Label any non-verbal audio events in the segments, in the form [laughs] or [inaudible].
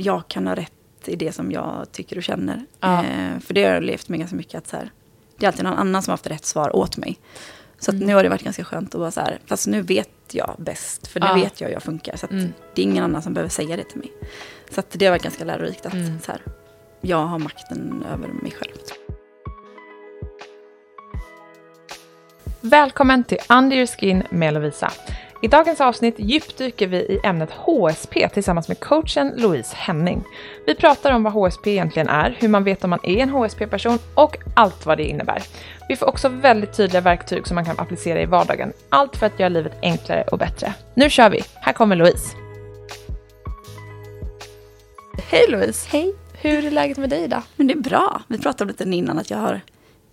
jag kan ha rätt i det som jag tycker och känner. Ja. Eh, för det har jag levt med ganska mycket. Att så här, det är alltid någon annan som har haft rätt svar åt mig. Så Mm. nu har det varit ganska skönt att vara så här, fast nu vet jag bäst. För nu Ja. vet jag hur jag funkar. Så Mm. det är ingen annan som behöver säga det till mig. Så det har varit ganska lärorikt att Mm. så här, jag har makten över mig själv. Välkommen till Under Your Skin med Lovisa. I dagens avsnitt djupdyker vi i ämnet HSP tillsammans med coachen Louise Henning. Vi pratar om vad HSP egentligen är, hur man vet om man är en HSP-person och allt vad det innebär. Vi får också väldigt tydliga verktyg som man kan applicera i vardagen. Allt för att göra livet enklare och bättre. Nu kör vi! Här kommer Louise. Hej Louise! Hej! Hur är läget med dig idag? Men det är bra. Vi pratade lite innan att jag har,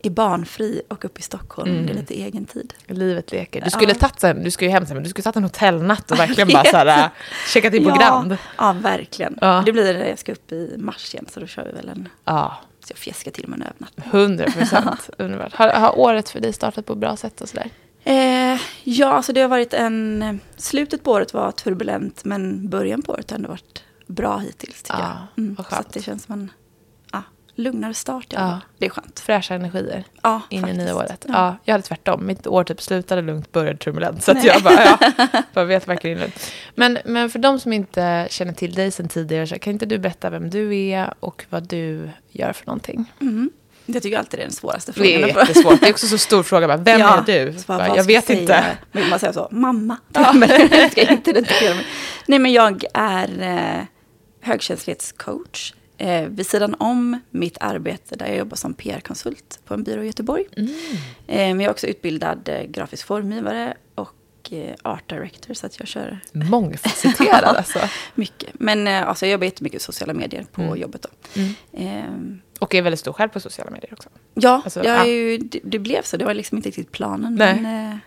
är barnfri och uppe i Stockholm. Mm. Det är lite egen tid. Livet leker. Du skulle Ja. en, du ska ju hem sen, men du skulle tagit en hotellnatt och verkligen bara [laughs] så här, äh, checkat in på Grand. Ja, ja, verkligen. Ja. Det blir det, jag ska upp i mars igen, så då kör vi väl en... Ja, Så jag fjäskar till med en övernattning. hundra procent. [laughs] Underbart. Har, har året för dig startat på ett bra sätt och sådär? Eh, ja, alltså det har varit en... Slutet på året var turbulent, men början på året har ändå varit bra hittills, tycker Ja, jag. Mm, vad så det känns som en ja, lugnare start. i Ja. Det är skönt. Fräscha energier Ja, in i faktiskt. nya året. Ja. Ja. jag hade tvärtom. Mitt år typ slutade lugnt, började turbulent. Så jag bara, ja, [laughs] bara vet verkligen lugnt. Men, men för de som inte känner till dig sedan tidigare, så kan inte du berätta vem du är och vad du gör för någonting? Mm. Jag tycker alltid det är den svåraste Det är frågan. att få- jättesvårt. Det är också så stor fråga. Bara, vem Ja, är du? bara, jag vet säga? inte. Men man säger så, mamma. [laughs] Men [laughs] jag ska inte identifiera mig. Nej, men jag är eh, högkänslighetscoach. Eh, vid sidan om mitt arbete där jag jobbar som PR-konsult på en byrå i Göteborg. Mm. Eh, men jag är också utbildad eh, grafisk formgivare och eh, art director. Så att jag kör Mångfacetterad [laughs] alltså. mycket. Men eh, alltså, jag jobbar jättemycket i sociala medier på Mm. jobbet. Då. Mm. Eh, Och är väldigt stor själv på sociala medier också. ja, Alltså, jag ja. är ju, det, det blev så. Det var liksom inte riktigt planen. Nej. Men,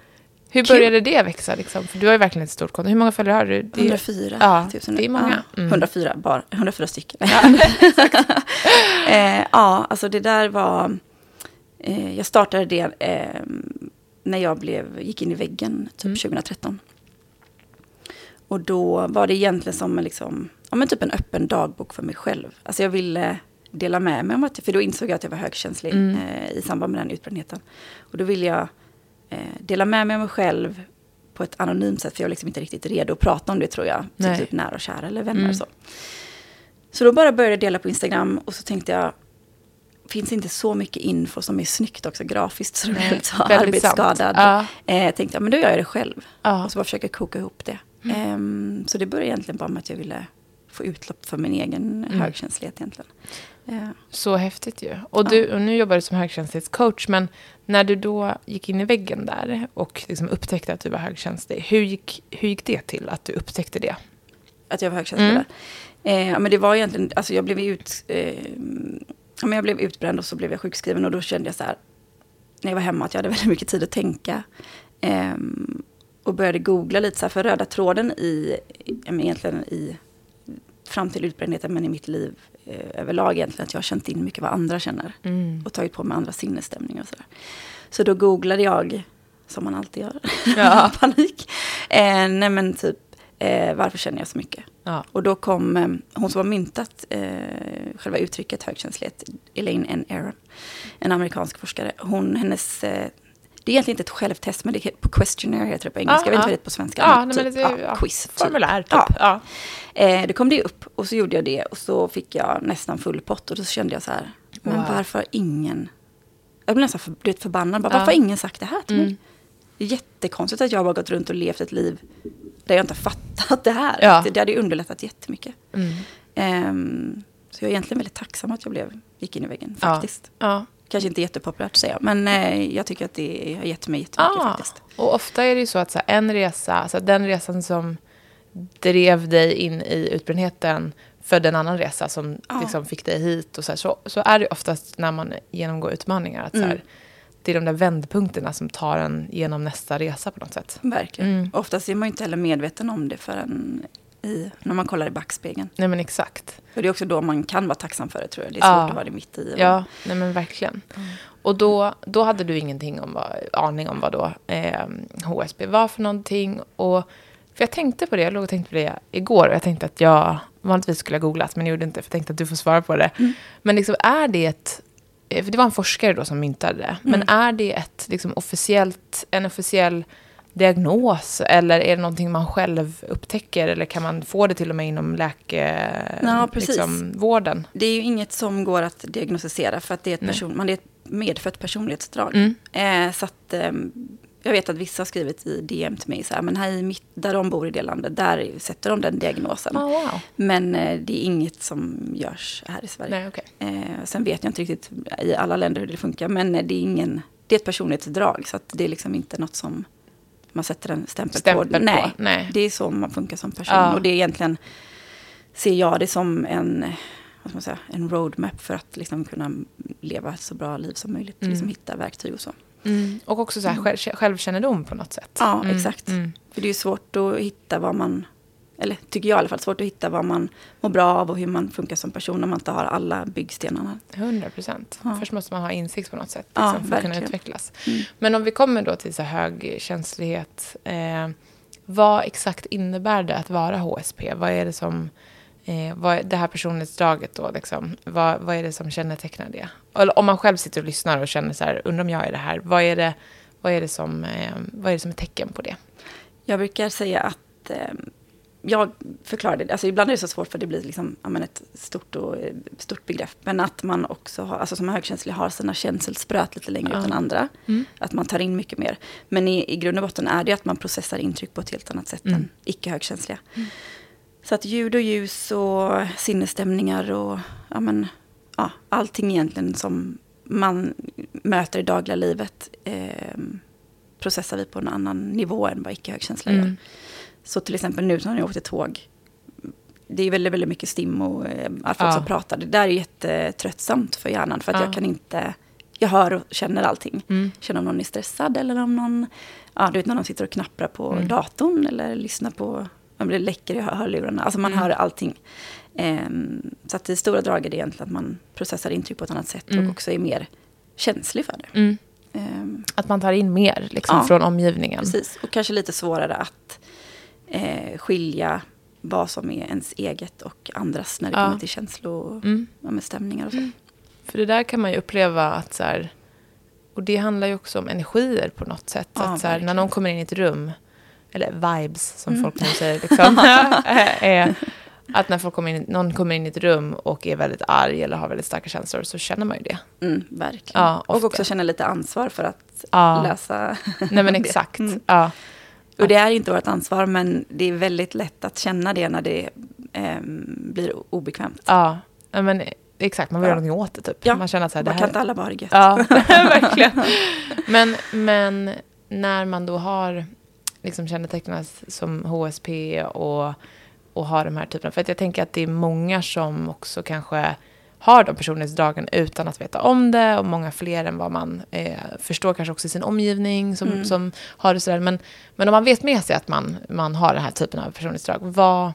Hur började det växa? Liksom? För du har ju verkligen ett stort konto. Hur många följare har du? Det är- 104 ja, tusen. det är många. Ja, Mm. 104, bara, 104 stycken. [laughs] eh, ja, alltså det där var... Eh, jag startade det eh, när jag blev, gick in i väggen, typ Mm. 2013. Och då var det egentligen som en, liksom, ja, men typ en öppen dagbok för mig själv. Alltså jag ville dela med mig om att, för då insåg jag att jag var högkänslig Mm. eh, i samband med den utbrändheten. Och då ville jag dela med mig av mig själv på ett anonymt sätt, för jag var liksom inte riktigt redo att prata om det tror jag. Nej. Till typ nära och kära eller vänner Mm. så. Så då bara började jag dela på Instagram och så tänkte jag, finns inte så mycket info som är snyggt också grafiskt, så jag så Väldigt arbetsskadad. Ja. Eh, jag tänkte, ja, men då gör jag det själv. Ja. Och så bara försöka koka ihop det. Ehm, så det började egentligen bara med att jag ville få utlopp för min egen Mm. högkänslighet egentligen. Eh, Så häftigt ju. Och, du, och nu jobbar du som högkänslighetscoach, men när du då gick in i väggen där och liksom upptäckte att du var högkänslig, hur gick, hur gick det till att du upptäckte det? att jag var högkänslig Mm. Eh, ja, men det var egentligen, alltså jag blev ut, eh, men jag blev utbränd och så blev jag sjukskriven och då kände jag så här, när jag var hemma, att jag hade väldigt mycket tid att tänka. Ehm, och började googla lite så här, för röda tråden i, egentligen i, fram till utbrändheten, men i mitt liv eh, överlag egentligen, att jag har känt in mycket vad andra känner. Mm. Och tagit på mig andra sinnesstämningar och sådär. Så då googlade jag, som man alltid gör, Ja. [laughs] panik. Eh, nej men typ, eh, varför känner jag så mycket? Ja. Och då kom eh, hon som har myntat eh, själva uttrycket högkänslighet, Elaine N. Aron, en amerikansk forskare. Hon, hennes, eh, det är egentligen inte ett självtest, men det är på questionnaire heter det på engelska. Ja, jag vet inte ja. vad det är på svenska. Ja, men typ, det, ja, ja, quiz. Typ. Formulär, typ. Ja. Ja. Eh, det kom det upp och så gjorde jag det och så fick jag nästan full pott och då kände jag så här, men Wow. varför har ingen, jag blev nästan för, du vet, förbannad, bara, Ja. varför har ingen sagt det här till Mm. mig? Det är jättekonstigt att jag bara gått runt och levt ett liv där jag inte har fattat det här. Ja. Det, det hade underlättat jättemycket. Mm. Ehm, så jag är egentligen väldigt tacksam att jag blev, gick in i väggen Ja. faktiskt. Ja. Kanske inte jättepopulärt att säga, men eh, jag tycker att det har gett mig jättemycket Ah, faktiskt. och ofta är det ju så att så här, en resa, alltså den resan som drev dig in i utbrändheten födde en annan resa som Ja. liksom fick dig hit. Och så, här, så, så är det oftast när man genomgår utmaningar. Att så här, Mm. Det är de där vändpunkterna som tar en genom nästa resa på något sätt. Verkligen. Mm. Oftast är man ju inte heller medveten om det förrän i, när man kollar i backspegeln. Nej men exakt. För det är också då man kan vara tacksam för det tror jag. Det är Ja. svårt att vara det mitt i. Ja, nej men verkligen. Och då, då hade du ingenting om vad, aning om vad då eh, HSB var för någonting. Och, för jag tänkte på det, jag låg och tänkte på det igår. Och jag tänkte att jag vanligtvis skulle jag googlat, men jag gjorde inte, för jag tänkte att du får svara på det. Mm. Men liksom, är det ett, eh, för det var en forskare då som myntade det, men Mm. är det ett liksom, officiellt, en officiell diagnos, eller är det någonting man själv upptäcker, eller kan man få det till och med inom läke, Ja, precis. liksom? Det är ju inget som går att diagnostisera för att det är ett, Nej. person, man, är ett medfött personlighetsdrag. Mm. Eh, så att, ehm, jag vet att vissa har skrivit i DM till mig så här, men här i mitt, där de bor i det landet, där sätter de den diagnosen. Oh, wow. Men eh, det är inget som görs här i Sverige. Nej, okej. Eh, sen vet jag inte riktigt i alla länder hur det funkar, men eh, det är ingen, det är ett personlighetsdrag, så att det är liksom inte något som man sätter en stämpel, Stämpel på. Nej, på, nej. det är så man funkar som person. Ja. Och det är egentligen, ser jag det som en, vad man säga, en roadmap för att liksom kunna leva ett så bra liv som möjligt. Mm. Liksom hitta verktyg och så. Mm. Och också så här, själv, självkännedom på något sätt. Ja, Mm, exakt. Mm. För det är ju svårt att hitta vad man, eller tycker jag i alla fall, svårt att hitta vad man mår bra av och hur man funkar som person om man inte har alla byggstenarna. 100 procent. Ja. Först måste man ha insikt på något sätt Ja, liksom, för att kunna utvecklas. Mm. Men om vi kommer då till så hög känslighet. Eh, vad exakt innebär det att vara HSP? Vad är det som... Eh, vad är det här personlighetsdraget då, liksom, vad, vad är det som kännetecknar det? Eller om man själv sitter och lyssnar och känner så här, undrar om jag är det här. Vad är det, vad är det, som, eh, vad är det som är tecken på det? Jag brukar säga att eh, jag förklarar det, alltså ibland är det så svårt för det blir liksom, ja, men ett stort, och, eh, stort begrepp. Men att man också har, alltså som högkänslig har sina känselspröt lite längre Ja. ut än andra. Mm. Att man tar in mycket mer. Men i, i grund och botten är det att man processar intryck på ett helt annat sätt Mm. än icke-högkänsliga. Så att ljud och ljus och sinnesstämningar och ja, men, ja, allting egentligen som man möter i dagliga livet eh, processar vi på en annan nivå än vad icke-högkänsliga gör. Så till exempel nu när jag åkte tåg. Det är väldigt, väldigt mycket stim och eh, folk Ja. som pratar. Det där är jättetröttsamt för hjärnan. För att Ja. jag kan inte... Jag hör och känner allting. Mm. Känner om någon är stressad eller om någon... Ja, du vet när de sitter och knapprar på Mm. datorn eller lyssnar på... Om det läcker i hör- hörlurarna. Alltså man Mm. hör allting. Ehm, så att det stora draget är egentligen att man processar intryck på ett annat sätt. Mm. Och också är mer känslig för det. Ehm, Att man tar in mer liksom, Ja. från omgivningen. Precis, och kanske lite svårare att eh, skilja vad som är ens eget och andras när det Ja. kommer till känslor och Mm. ja, med stämningar och så. För det där kan man ju uppleva att så här, och det handlar ju också om energier på något sätt. Ja, att så här, när någon kommer in i ett rum, eller vibes som Mm. folk nu säger, liksom, [laughs] [laughs] är att när folk kommer in, någon kommer in i ett rum och är väldigt arg eller har väldigt starka känslor så känner man ju det. Mm, verkligen. Ja, och också känna lite ansvar för att Ja. läsa. Nej men [laughs] exakt. Mm. Ja. Och det är inte vårt ansvar, men det är väldigt lätt att känna det när det ehm, blir obekvämt. Ja. Men exakt, man vill Ja. göra någonting åt det typ. Ja. Man känner att så här, det Bara, här kan inte alla bara det? Ja, [laughs] verkligen. Men, men när man då har liksom kännetecknas som HSP och, och har de här typerna. För att jag tänker att det är många som också kanske har de personlighetsdragen utan att veta om det. Och många fler än vad man eh, förstår kanske också i sin omgivning som, Mm. som har det sådär. Men, men om man vet med sig att man, man har den här typen av personlighetsdrag. Vad,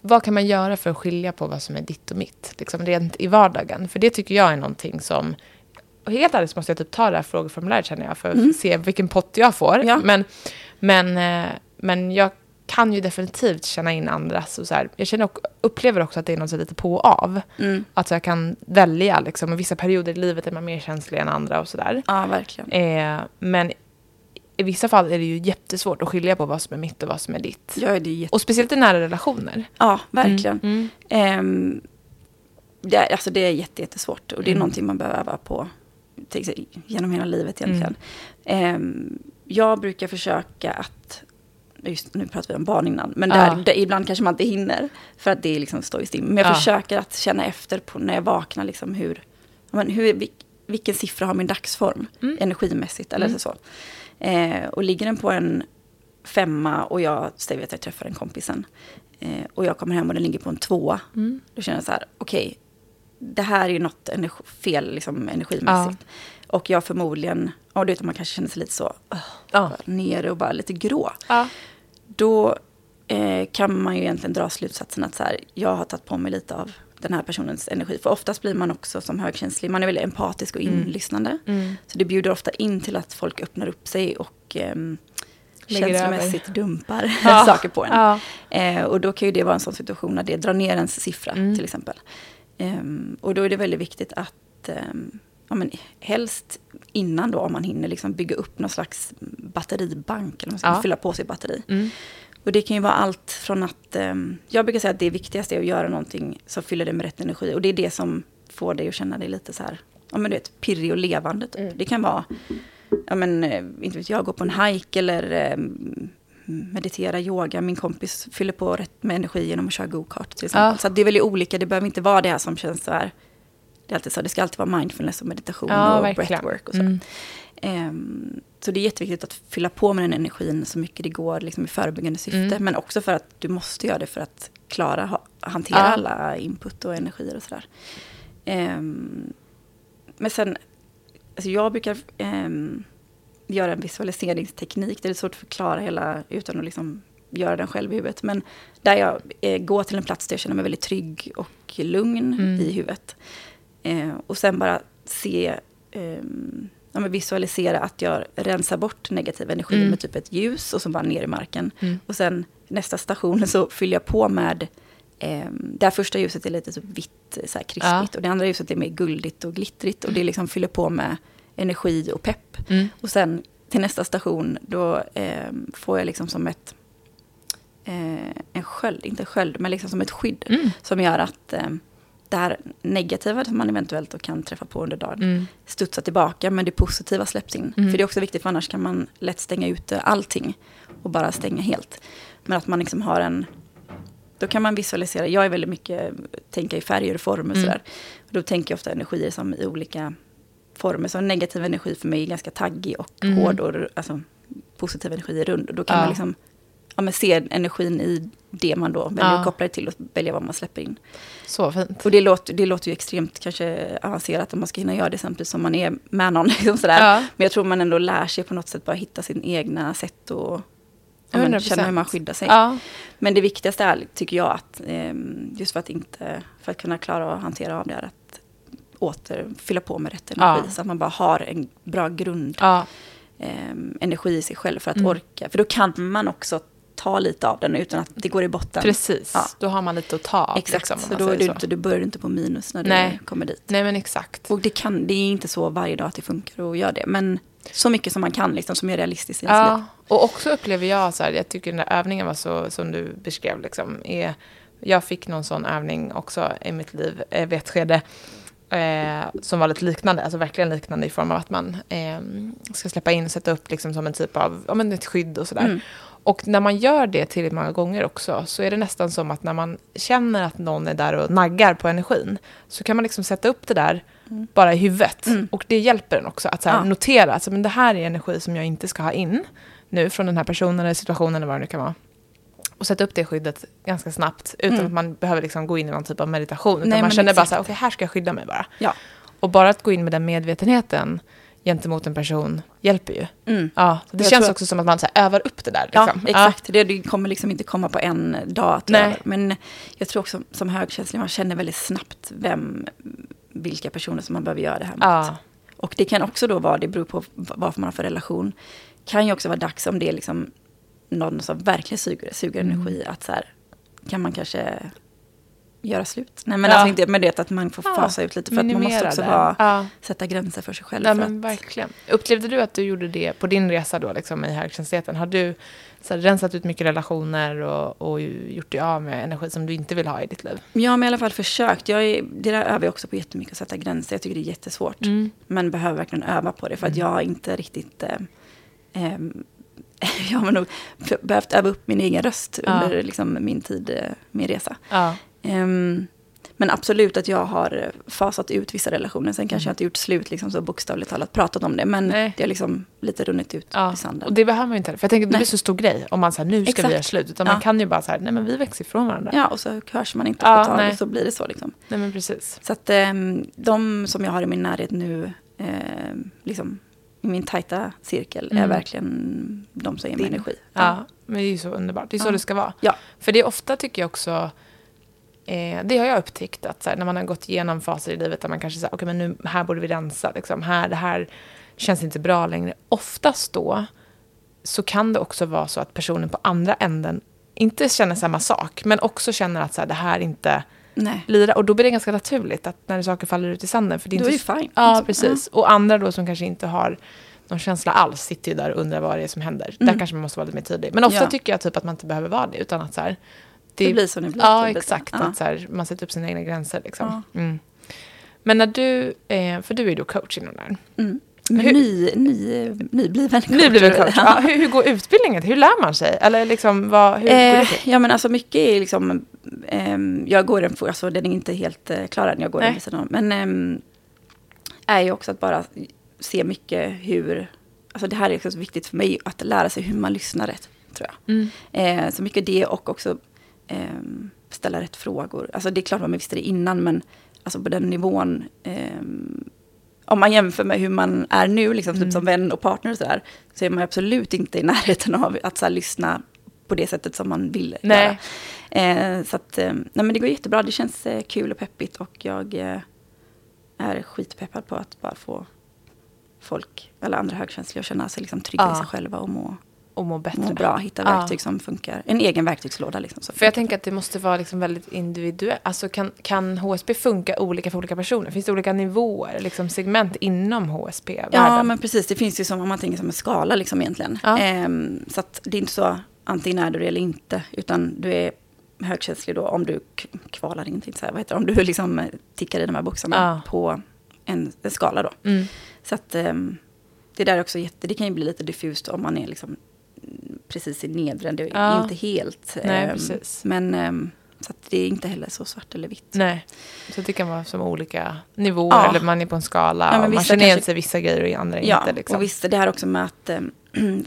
vad kan man göra för att skilja på vad som är ditt och mitt? Liksom rent i vardagen. För det tycker jag är någonting som helt ärligt så måste jag typ ta det här frågeformuläret känner jag för att Mm. se vilken pott jag får. Ja. Men, men, eh, men jag kan ju definitivt känna in andras. Och så här. Jag känner och upplever också att det är något lite på och av. Mm. Att jag kan välja, liksom, vissa perioder i livet är man mer känslig än andra och sådär. Ja, verkligen. Eh, men i vissa fall är det ju jättesvårt att skilja på vad som är mitt och vad som är ditt. Ja, det är jätte... Och speciellt i nära relationer. ja verkligen. Mm. Ehm, det, är- alltså det är jätte, jättesvårt och det är Mm. någonting man behöver öva på genom hela livet egentligen. Ehm, jag brukar försöka att, just nu pratar vi om barn innan, men där, Ja. där, ibland kanske man inte hinner för att det liksom står i stim. Men jag Ja. försöker att känna efter på när jag vaknar, liksom hur, ja, men hur, vil- vilken siffra har min dagsform Mm. energimässigt eller Mm. så. Eh, och ligger den på en femma och jag säger att jag träffar en kompisen eh, och jag kommer hem och den ligger på en tvåa. Mm. Då känner jag så här, okej, det här är ju något energi, fel liksom, energimässigt. Och jag förmodligen, ja du vet man kanske känner sig lite så, uh, Ja. nere och bara lite grå. Ja. Då eh, kan man ju egentligen dra slutsatsen att så här, jag har tagit på mig lite av den här personens energi. För oftast blir man också som högkänslig, man är väldigt empatisk och Mm. inlyssnande. Mm. Så det bjuder ofta in till att folk öppnar upp sig och Lägger känslomässigt dumpar [laughs] [laughs] Ja. saker på en. Ja. Eh, och då kan ju det vara en sån situation när det drar ner ens siffra Mm. till exempel. Ehm, och då är det väldigt viktigt att ehm, ja, men helst innan då om man hinner liksom bygga upp någon slags batteribank. Eller man ska Ja. fylla på sitt batteri. Mm. Och det kan ju vara allt från att, ehm, jag brukar säga att det viktigaste är att göra någonting som fyller dig med rätt energi. Och det är det som får dig att känna dig lite så här, ja men du vet, pirrig och levande. Typ. Mm. Det kan vara, ja men, eh, inte vet jag, gå på en hike eller ehm, meditera, yoga. Min kompis fyller på rätt med energi genom att köra go-kart till exempel. Ja. Så det är väldigt olika, det behöver inte vara det här som känns så här, det är alltid så, det ska alltid vara mindfulness och meditation Ja, och verkligen. breathwork och så. Mm. Ehm, så det är jätteviktigt att fylla på med den energin så mycket det går liksom, i förebyggande syfte. Mm. Men också för att du måste göra det för att klara ha, hantera Ja. alla input och energier och sådär. Ehm, men sen, alltså jag brukar ehm, göra en visualiseringsteknik. Det är svårt att förklara hela utan att liksom göra den själv i huvudet. Men där jag eh, går till en plats där jag känner mig väldigt trygg och lugn Mm. i huvudet. Eh, och sen bara se, ehm, ja, visualisera att jag rensar bort negativ energi Mm. med typ ett ljus och så bara ner i marken. Mm. Och sen nästa station [laughs] så fyller jag på med, ehm, det här första ljuset är lite typ vitt, så här krispigt. Och det andra ljuset är mer guldigt och glittrigt. Och det liksom fyller på med energi och pepp. Mm. Och sen till nästa station, då ehm, får jag liksom som ett, eh, en sköld, inte en sköld, men liksom som ett skydd. Mm. Som gör att eh, det här negativa som man eventuellt då kan träffa på under dagen Mm. studsar tillbaka, men det positiva släpps in. Mm. För det är också viktigt, för annars kan man lätt stänga ute allting och bara stänga helt. Men att man liksom har en... Då kan man visualisera, jag är väldigt mycket, tänka i färger och former och Mm. sådär. Och då tänker jag ofta energier som i olika former. Så negativ energi för mig är ganska taggig och Mm. hård och alltså, positiv energi är rund. Och då kan Ja. man liksom ja, men se energin i det man då väljer Ja. att koppla det till och välja vad man släpper in. Så fint. Och det låter, det låter ju extremt kanske avancerat om man ska hinna göra det samtidigt som man är med någon. [laughs] Liksom sådär. Ja. Men jag tror man ändå lär sig på något sätt bara hitta sin egna sätt och 100%. känna hur man skyddar sig. Ja. Men det viktigaste är, tycker jag, att ehm, just för att, inte, för att kunna klara att hantera av det, är att åter fylla på med rätt energi. Ja. Så att man bara har en bra grund Ja. ehm, energi i sig själv för att Mm. orka. För då kan man också ta lite av den utan att det går i botten. Precis. Ja. Då har man lite att ta av. Exakt, liksom, om så då, du så. inte, du börjar inte på minus när du Nej. kommer dit. Nej men exakt. Och det, kan, det är inte så varje dag att det funkar att göra det. Men så mycket som man kan, liksom, som är realistiskt i ens liv. Ja, och också upplever jag så här, jag tycker den där övningen var så, som du beskrev, liksom, är, jag fick någon sån övning också i mitt liv eh, vid ett skede, eh, som var lite liknande, alltså verkligen liknande i form av att man eh, ska släppa in och sätta upp liksom som en typ av, ja men ett skydd och sådär. Mm. Och när man gör det tillräckligt många gånger också, så är det nästan som att när man känner att någon är där och naggar på energin, så kan man liksom sätta upp det där bara i huvudet. Mm. Och det hjälper en också att så Ja. notera, alltså, men det här är energi som jag inte ska ha in nu från den här personen eller situationen eller vad det nu kan vara. Och sätta upp det skyddet ganska snabbt utan Mm. att man behöver liksom gå in i någon typ av meditation. Utan Nej, man känner bara så här, okej här ska jag skydda mig bara. Ja. Och bara att gå in med den medvetenheten gentemot en person hjälper ju. Mm. Ja, det Jag känns tror att- också som att man så här, övar upp det där. Ja, Liksom. exakt. Det, det kommer liksom inte komma på en dag. Att Nej. öva. Men jag tror också som högkänslig, man känner väldigt snabbt vem, vilka personer som man behöver göra det här mot. Ja. Och det kan också då vara, det beror på vad man har för relation, kan ju också vara dags om det är liksom någon som verkligen suger, suger Mm. energi, att så här, kan man kanske göra slut. Nej men Ja. alltså inte med det att man får Ja, fasa ut lite, för att man måste också vara, Ja. sätta gränser för sig själv. Ja, men att, verkligen. Upplevde du att du gjorde det på din resa då, liksom, i högkänsligheten? Har du så här, rensat ut mycket relationer och, och gjort dig av med energi som du inte vill ha i ditt liv? Jag har i alla fall försökt. Jag är, det där övar jag också på jättemycket, att sätta gränser. Jag tycker det är jättesvårt. Mm. Men behöver verkligen öva på det. För att jag har inte riktigt... Eh, ehm, [laughs] jag har nog behövt öva upp min egen röst Ja. under liksom, min tid, eh, min resa. Ja. Ehm, men absolut att jag har eh, fasat ut vissa relationer. Sen kanske jag inte gjort slut liksom, så bokstavligt talat pratat om det. Men Mm. Nej. det har liksom lite runnit ut Ja, i sanden. och det behöver man ju inte. För jag tänker att det Nej. blir så stor grej om man säger nu ska Exakt. vi göra slut. Utan Ja. man kan ju bara säga, nej men vi växer ifrån varandra. Ja, och så hörs man inte Ja, på ett tag och så blir det så. Liksom. Nej men precis. Så att ehm, de som jag har i min närhet nu, ehm, liksom, i min tajta cirkel, är Mm. verkligen de som ger mig energi. Ja, men det är ju så underbart. Det är så Ja. det ska vara. Ja. För det är ofta tycker jag också, eh, det har jag upptäckt, att här, när man har gått igenom faser i livet där man kanske säger, okej men nu, här borde vi rensa, liksom, här, det här känns inte bra längre. Oftast då så kan det också vara så att personen på andra änden inte känner samma sak, men också känner att så här, det här inte Nej. lirar. Och då blir det ganska naturligt att när saker faller ut i sanden. För det är Då är inte det fine. Ja, Liksom. precis. Och andra då som kanske inte har någon känsla alls sitter ju där och undrar vad det är som händer. Där Mm. kanske man måste vara lite mer tydlig. Men ofta Ja. tycker jag typ att man inte behöver vara det, utan att så här, Det blir som det blir. Ja, Det blir exakt. Ja. Att så här, man sätter upp sina egna gränser. Liksom. Ja. Mm. Men när du, eh, för du är ju då coach inom det här. Mm. Hur- ny, ny, nybliven coach. Nybliven coach. Ja, hur, hur går utbildningen? Hur lär man sig? Eller liksom, vad, hur går det Eh, till? ja men alltså mycket är liksom, ehm, jag går den, alltså den är inte helt eh, klar än, jag går Nej. den vid sidan om. Men ehm, är ju också att bara se mycket hur, alltså det här är också så viktigt för mig, att lära sig hur man lyssnar rätt, tror jag. Mm. Eh, så mycket det och också ehm, ställa rätt frågor. Alltså det är klart man visste det innan, men alltså på den nivån, ehm, om man jämför med hur man är nu, liksom, Mm. typ som vän och partner och sådär, så är man absolut inte i närheten av att så här, lyssna på det sättet som man vill Nej. göra. Eh, så att, eh, nej men det går jättebra, det känns eh, kul och peppigt och jag eh, är skitpeppad på att bara få folk, eller andra högkänsliga, att känna sig liksom trygga Ja. i sig själva och må, Och må bättre. må bra, hitta Ja. verktyg som funkar. En egen verktygslåda liksom. Som För jag tänker att det måste vara liksom väldigt individuellt. Alltså kan, kan HSP funka olika för olika personer? Finns det olika nivåer, liksom segment inom HSP-världen? Ja, men precis. Det finns ju som, om man tänker som en skala liksom egentligen. Ja. Ehm, så att det är inte så, antingen är du det eller inte, utan du är högkänslig då om du kvalar in, inte så här, vad heter det, om du liksom eh, tickar i de här boxarna Ja. på en, en skala då. Mm. Så att ehm, det där är också jätte, det kan ju bli lite diffust om man är liksom precis i nedre, det är Ja. inte helt. Nej, ehm, precis. Men ehm, så det är inte heller så svart eller vitt. Nej, så det kan vara som olika nivåer. Ja. Eller man är på en skala. Ja, och man känner igen sig vissa grejer och andra Ja, inte. Liksom. och visst, det här också med att [clears throat] eh,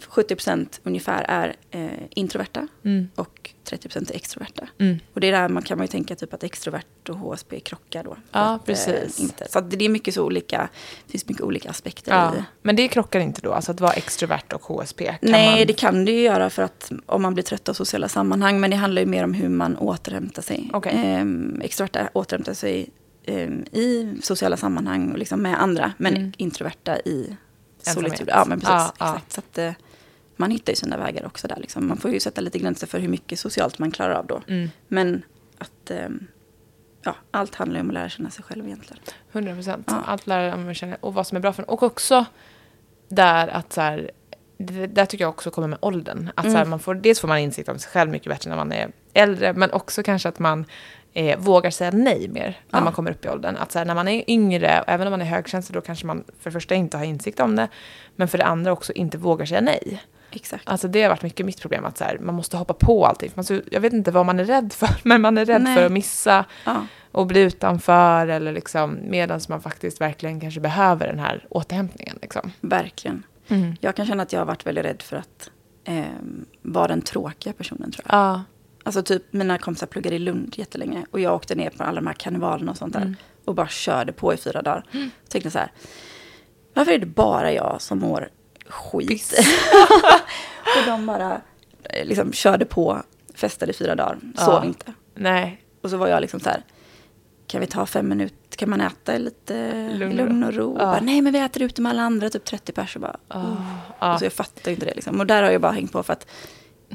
70% ungefär är eh, introverta Mm. och 30% är extroverta. Mm. Och det är där man kan man ju tänka typ att extrovert och HSP krockar då. Ja, att, eh, precis. inte. Så det är mycket så olika, det finns mycket olika aspekter Ja. i. Men det krockar inte då? Alltså att vara extrovert och HSP? Kan Nej, man... det kan det ju göra för att om man blir trött av sociala sammanhang. Men det handlar ju mer om hur man återhämtar sig. Okej. Ehm, extroverta återhämtar sig ehm, i sociala sammanhang och liksom med andra. Men Mm. introverta i solitud. Ja, men precis. Ja, ja. Exakt. Så att, eh, man hittar ju sina vägar också där. Liksom. Man får ju sätta lite gränser för hur mycket socialt man klarar av då. Mm. Men att ehm, ja, allt handlar ju om att lära känna sig själv egentligen. 100 procent. Ja. Allt lära om att känna och vad som är bra för en. Och också där att så här, det där tycker jag också kommer med åldern. Att så här, Mm. man får, dels får man insikt om sig själv mycket bättre när man är äldre, men också kanske att man eh, vågar säga nej mer när Ja. man kommer upp i åldern. Att så här, när man är yngre, och även om man är högkänslig, då kanske man för det första inte har insikt om det, men för det andra också inte vågar säga nej. Exakt. Alltså det har varit mycket mitt problem, att så här, man måste hoppa på allting. Man, så, jag vet inte vad man är rädd för, [laughs] men man är rädd Nej. för att missa Ja. och bli utanför eller liksom medan man faktiskt verkligen kanske behöver den här återhämtningen. Liksom. Verkligen. Mm. Jag kan känna att jag har varit väldigt rädd för att ehm, vara den tråkiga personen tror jag. Ja. Alltså typ mina kompisar pluggade i Lund jättelänge och jag åkte ner på alla de här karnevalerna och sånt där. Mm. Och bara körde på i fyra dagar. Och tänkte så här, varför är det bara jag som mår skit? [laughs] och de bara eh, liksom körde på, festade i fyra dagar, Ja. sov inte. Nej. Och så var jag liksom så här, kan vi ta fem minuter, kan man äta lite Lugn lugn, och- och ro? Ja. Och bara, Nej men vi äter ute med alla andra, typ 30 pers. Och bara, Oh. Ja. Alltså jag fattar inte det liksom. Och där har jag bara hängt på för att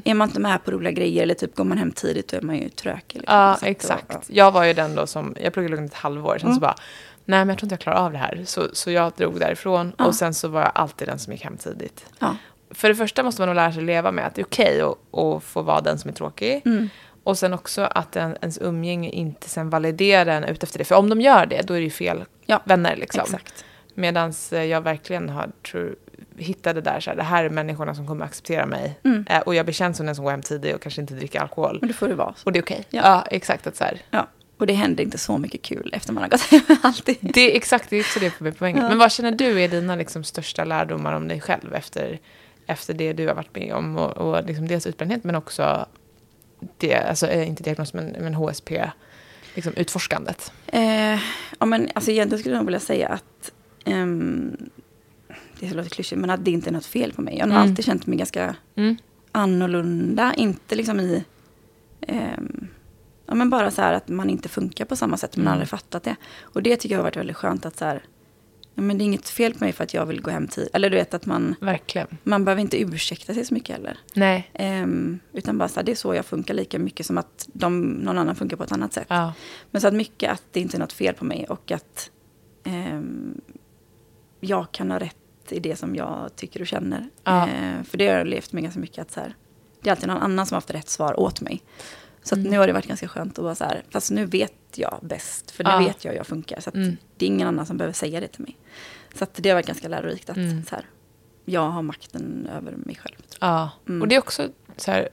är man inte med på roliga grejer eller typ går man hem tidigt då är man ju trökig. Liksom. ja, Så exakt. då- Jag var ju den då som, jag pluggade lugnt ett halvår, sen Mm. så bara, nej men jag tror inte jag klarar av det här. Så, så jag drog därifrån Ja. och sen så var jag alltid den som gick hem tidigt. Ja. För det första måste man nog lära sig leva med att det är okej att, att få vara den som är tråkig. Mm. Och sen också att en, ens umgänge inte sen validerar en ut efter det. För om de gör det, då är det ju fel Ja, vänner. Liksom. Exakt. Medan jag verkligen har, tror, hittade där, så här, det här är människorna som kommer acceptera mig. Mm. Eh, och jag blir känd som den som går hem tidigt och kanske inte dricker alkohol. Men då får det vara så. Och det är okej. Ja. Ja. exakt. Att så här, Ja. Och det händer inte så mycket kul efter man har gått hem [laughs] alltid. det är exakt, det är också det som är poängen. Ja. Men vad känner du är dina liksom, största lärdomar om dig själv efter, efter det du har varit med om? Och, och liksom dels utbrändhet men också, det, alltså, eh, inte diagnos men, men HSP, liksom, utforskandet. Eh, ja, men alltså egentligen skulle jag nog vilja säga att ehm, det låter klyschigt, men att det inte är något fel på mig. Jag har Mm. alltid känt mig ganska Mm. annorlunda. Inte liksom i... ehm, ja, men bara så här att man inte funkar på samma sätt. Man har Mm. aldrig fattat det. Och det tycker jag har varit väldigt skönt att så här... ja, men det är inget fel på mig för att jag vill gå hem tid. Eller du vet att man, Verkligen. man behöver inte ursäkta sig så mycket heller. Nej. Ehm, utan bara så här, det är så jag funkar lika mycket som att de, någon annan funkar på ett annat sätt. Ja. Men så att mycket att det inte är något fel på mig och att ehm, jag kan ha rätt i det som jag tycker och känner. Ja. Ehm, för det har jag levt med ganska mycket att så här, det är alltid någon annan som har haft rätt svar åt mig. Så Mm. nu har det varit ganska skönt att vara så här, fast nu vet jag bäst, för nu Ja. vet jag hur jag funkar. Så Mm. det är ingen annan som behöver säga det till mig. Så att det har varit ganska lärorikt att Mm. så här, jag har makten över mig själv. Ja, Mm. och det är också så här,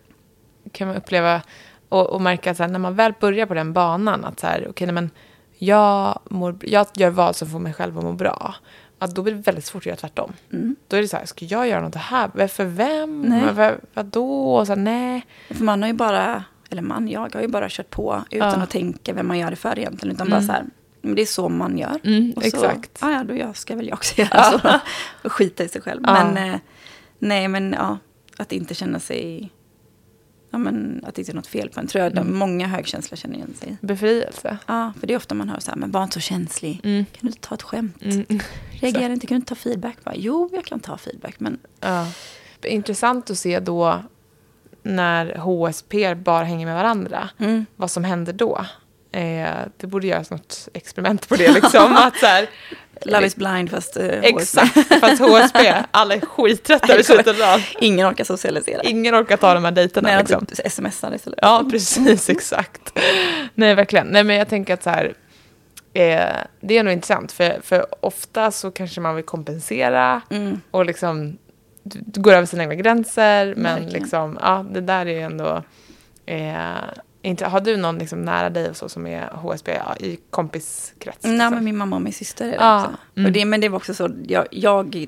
kan man uppleva och, och märka att så här, när man väl börjar på den banan att så här, okej, nej, men jag, mår, jag gör vad som får mig själv att må bra. Att då blir det väldigt svårt att göra tvärtom. Mm. Då är det så här, ska jag göra något här? För vem? Nej. Vad, vadå? Och så här, nej. För man har ju bara, eller man, jag har ju bara kört på utan Ja. att tänka vem man gör det för egentligen. Utan Mm. bara så här, men det är så man gör. Mm, Och så, exakt. Ja, ja, då jag ska väl jag också göra så. [laughs] Och skita i sig själv. Ja. Men eh, nej, men ja, att inte känna sig, ja men att det inte är något fel på en. Tror jag Mm. många högkänsliga känner igen sig. Befrielse. Ja, för det är ofta man hör så här, men var inte så känslig. Mm. Kan du inte ta ett skämt? Mm. [laughs] Reagera inte, kan du inte ta feedback? Bara, jo, jag kan ta feedback, men Ja. Intressant att se då när HSP bara hänger med varandra. mm, vad som händer då. Eh, det borde göras något experiment på det. [laughs] Liksom, att så här, Love is blind fast eh, HSP. exakt, fast HSP, alla är skittrötta vid slutet av. Ingen orkar socialisera. Ingen orkar ta de här dejterna. Nej, Liksom. typ smsar istället. Ja, precis, exakt. Nej, verkligen. Nej, men jag tänker att så här, eh, det är nog intressant, för, för ofta så kanske man vill kompensera Mm. och liksom går över sina egna gränser, men Verkligen. liksom, ja, det där är ju ändå eh, inte, har du någon liksom nära dig och så som är HSB ja, i kompiskrets? Nej, liksom? men min mamma och min syster är det Ja, också. mm. Och det, men det var också så, jag, jag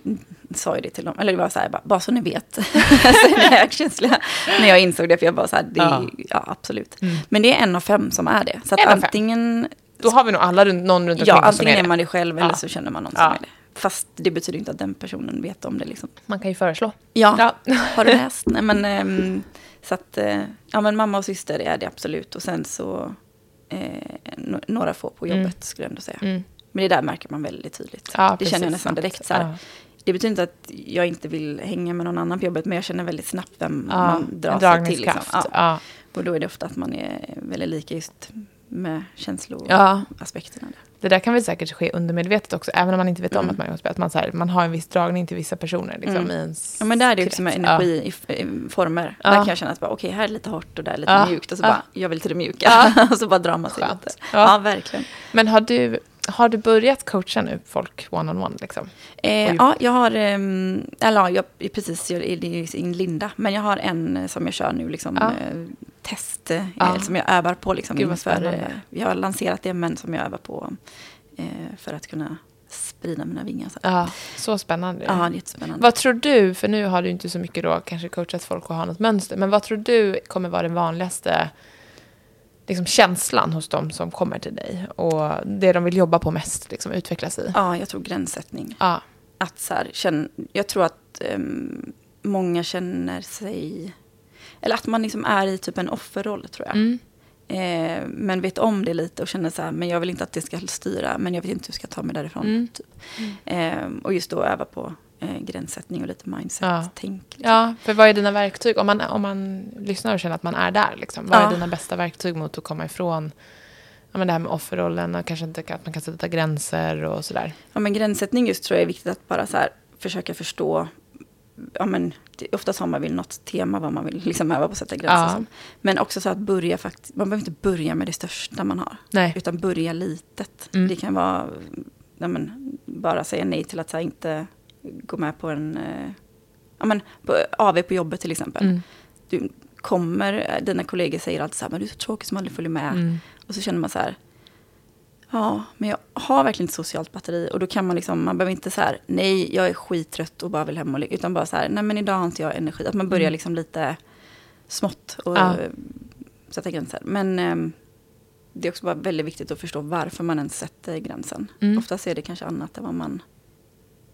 sa ju det till dem, eller det var så här, bara, bara så ni vet, [laughs] så är ni högkänsliga. När jag insåg det, för jag var så här, det, Ja. ja. absolut. Mm. Men det är en av fem som är det. Så att antingen, Då har vi nog alla runt, någon runt omkring ja, som antingen är är det. man det själv eller Ja. så känner man någon Ja. som är det. Fast det betyder inte att den personen vet om det liksom. Man kan ju föreslå. Ja, Ja. har du läst? Nej, men, ehm, så att, eh, ja men mamma och syster är det absolut. Och sen så no- några få på jobbet Mm. skulle jag ändå säga. Mm. Men det där märker man väldigt tydligt. Ja, det precis, känner jag nästan snabbt. direkt. Så här. Ja. Det betyder inte att jag inte vill hänga med någon annan på jobbet, men jag känner väldigt snabbt vem Ja, man drar sig till. Liksom. Ja. Ja. Och då är det ofta att man är väldigt lika just med Ja. känsloaspekterna. där. Det där kan väl säkert ske undermedvetet också, även om man inte vet om Mm. att man är HSB. Att man, så här, man har en viss dragning till vissa personer liksom, Mm. i ens Ja, men där är det också med krets. energi i, f- i former. Ja. Där kan jag känna att bara, okej, här är lite hårt och där är lite Ja. mjukt. Och så Ja. bara, jag vill till det mjuka. Ja. [laughs] och så bara drar man sig Skönt. lite. Ja. Ja, verkligen. Men har du, har du börjat coacha nu folk one-on-one? Liksom? Eh, ja, jag har, ehm, eller ja, jag är precis, in Linda, men jag har en som jag kör nu, liksom, Ja. eh, test, eh, Ja. som jag övar på. Liksom, Gud, spännande. eh, jag har lanserat det, men som jag övar på för att kunna sprida mina vingar. Så. Ja, så spännande. Ja, jättespännande. Vad tror du, för nu har du inte så mycket då kanske coachat folk och har något mönster, men vad tror du kommer vara den vanligaste liksom, känslan hos dem som kommer till dig och det de vill jobba på mest, liksom, utvecklas i? Ja, jag tror gränssättning. Ja, Att så här, känn, jag tror att ehm, många känner sig... Eller att man liksom är i typ en offerroll, tror jag. mm. Eh, men vet om det lite och känner så här, men jag vill inte att det ska styra, men jag vet inte hur jag ska ta mig därifrån. Mm. Typ. Eh, och just då öva på eh, gränssättning och lite Ja. mindset-tänk. liksom. ja, för vad är dina verktyg? Om man, om man lyssnar och känner att man är där, liksom, vad Ja. är dina bästa verktyg mot att komma ifrån ja, men det här med offerrollen och kanske inte att man kan sätta gränser och sådär? Ja, men gränssättning just tror jag är viktigt att bara så här, försöka förstå. Ja, men, oftast har man väl något tema vad man vill liksom öva på att sätta gränser Ja. som. Men också så att börja faktiskt, man behöver inte börja med det största man har. Nej. Utan börja litet. Mm. Det kan vara, ja, men, bara säga nej till att så här, inte gå med på en, eh, ja men på, AV på jobbet till exempel. Mm. Du kommer, dina kollegor säger alltid så här, men du är så tråkig som aldrig följer med. Mm. Och så känner man så här, ja, men jag har verkligen ett socialt batteri. Och då kan man liksom, man behöver inte så här, nej, jag är skittrött och bara vill hem och ligga. Utan bara så här, nej men idag har inte jag energi. Att man börjar Mm. liksom lite smått och Ja. eh, sätta gränser. Men ehm, det är också bara väldigt viktigt att förstå varför man ens sätter gränsen. Mm. Oftast är det kanske annat än vad man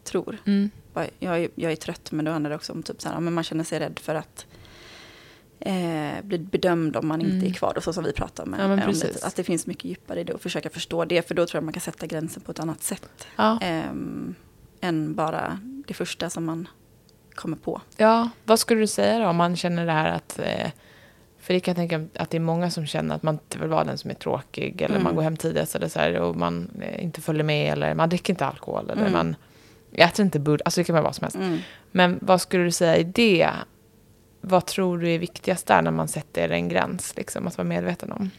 tror. Mm. Jag är, jag är trött, men då handlar det också om typ så här, men man känner sig rädd för att eh, bli bedömd om man inte Mm. är kvar. Och så som vi pratar om. Ja, eh, om lite, att det finns mycket djupare i det och försöka förstå det. För då tror jag man kan sätta gränsen på ett annat sätt. Ja. ehm, än bara det första som man kommer på. ja, vad skulle du säga då om man känner det här att... Eh, för det kan jag tänka att det är många som känner att man inte vill vara den som är tråkig. Eller Mm. man går hem tidigast eller så här, och man eh, inte följer med. Eller man dricker inte alkohol. Eller Mm. man äter inte bull. Alltså det kan vara vad som helst. Mm. Men vad skulle du säga i det? Vad tror du är viktigast där när man sätter en gräns? Liksom, att vara medveten om.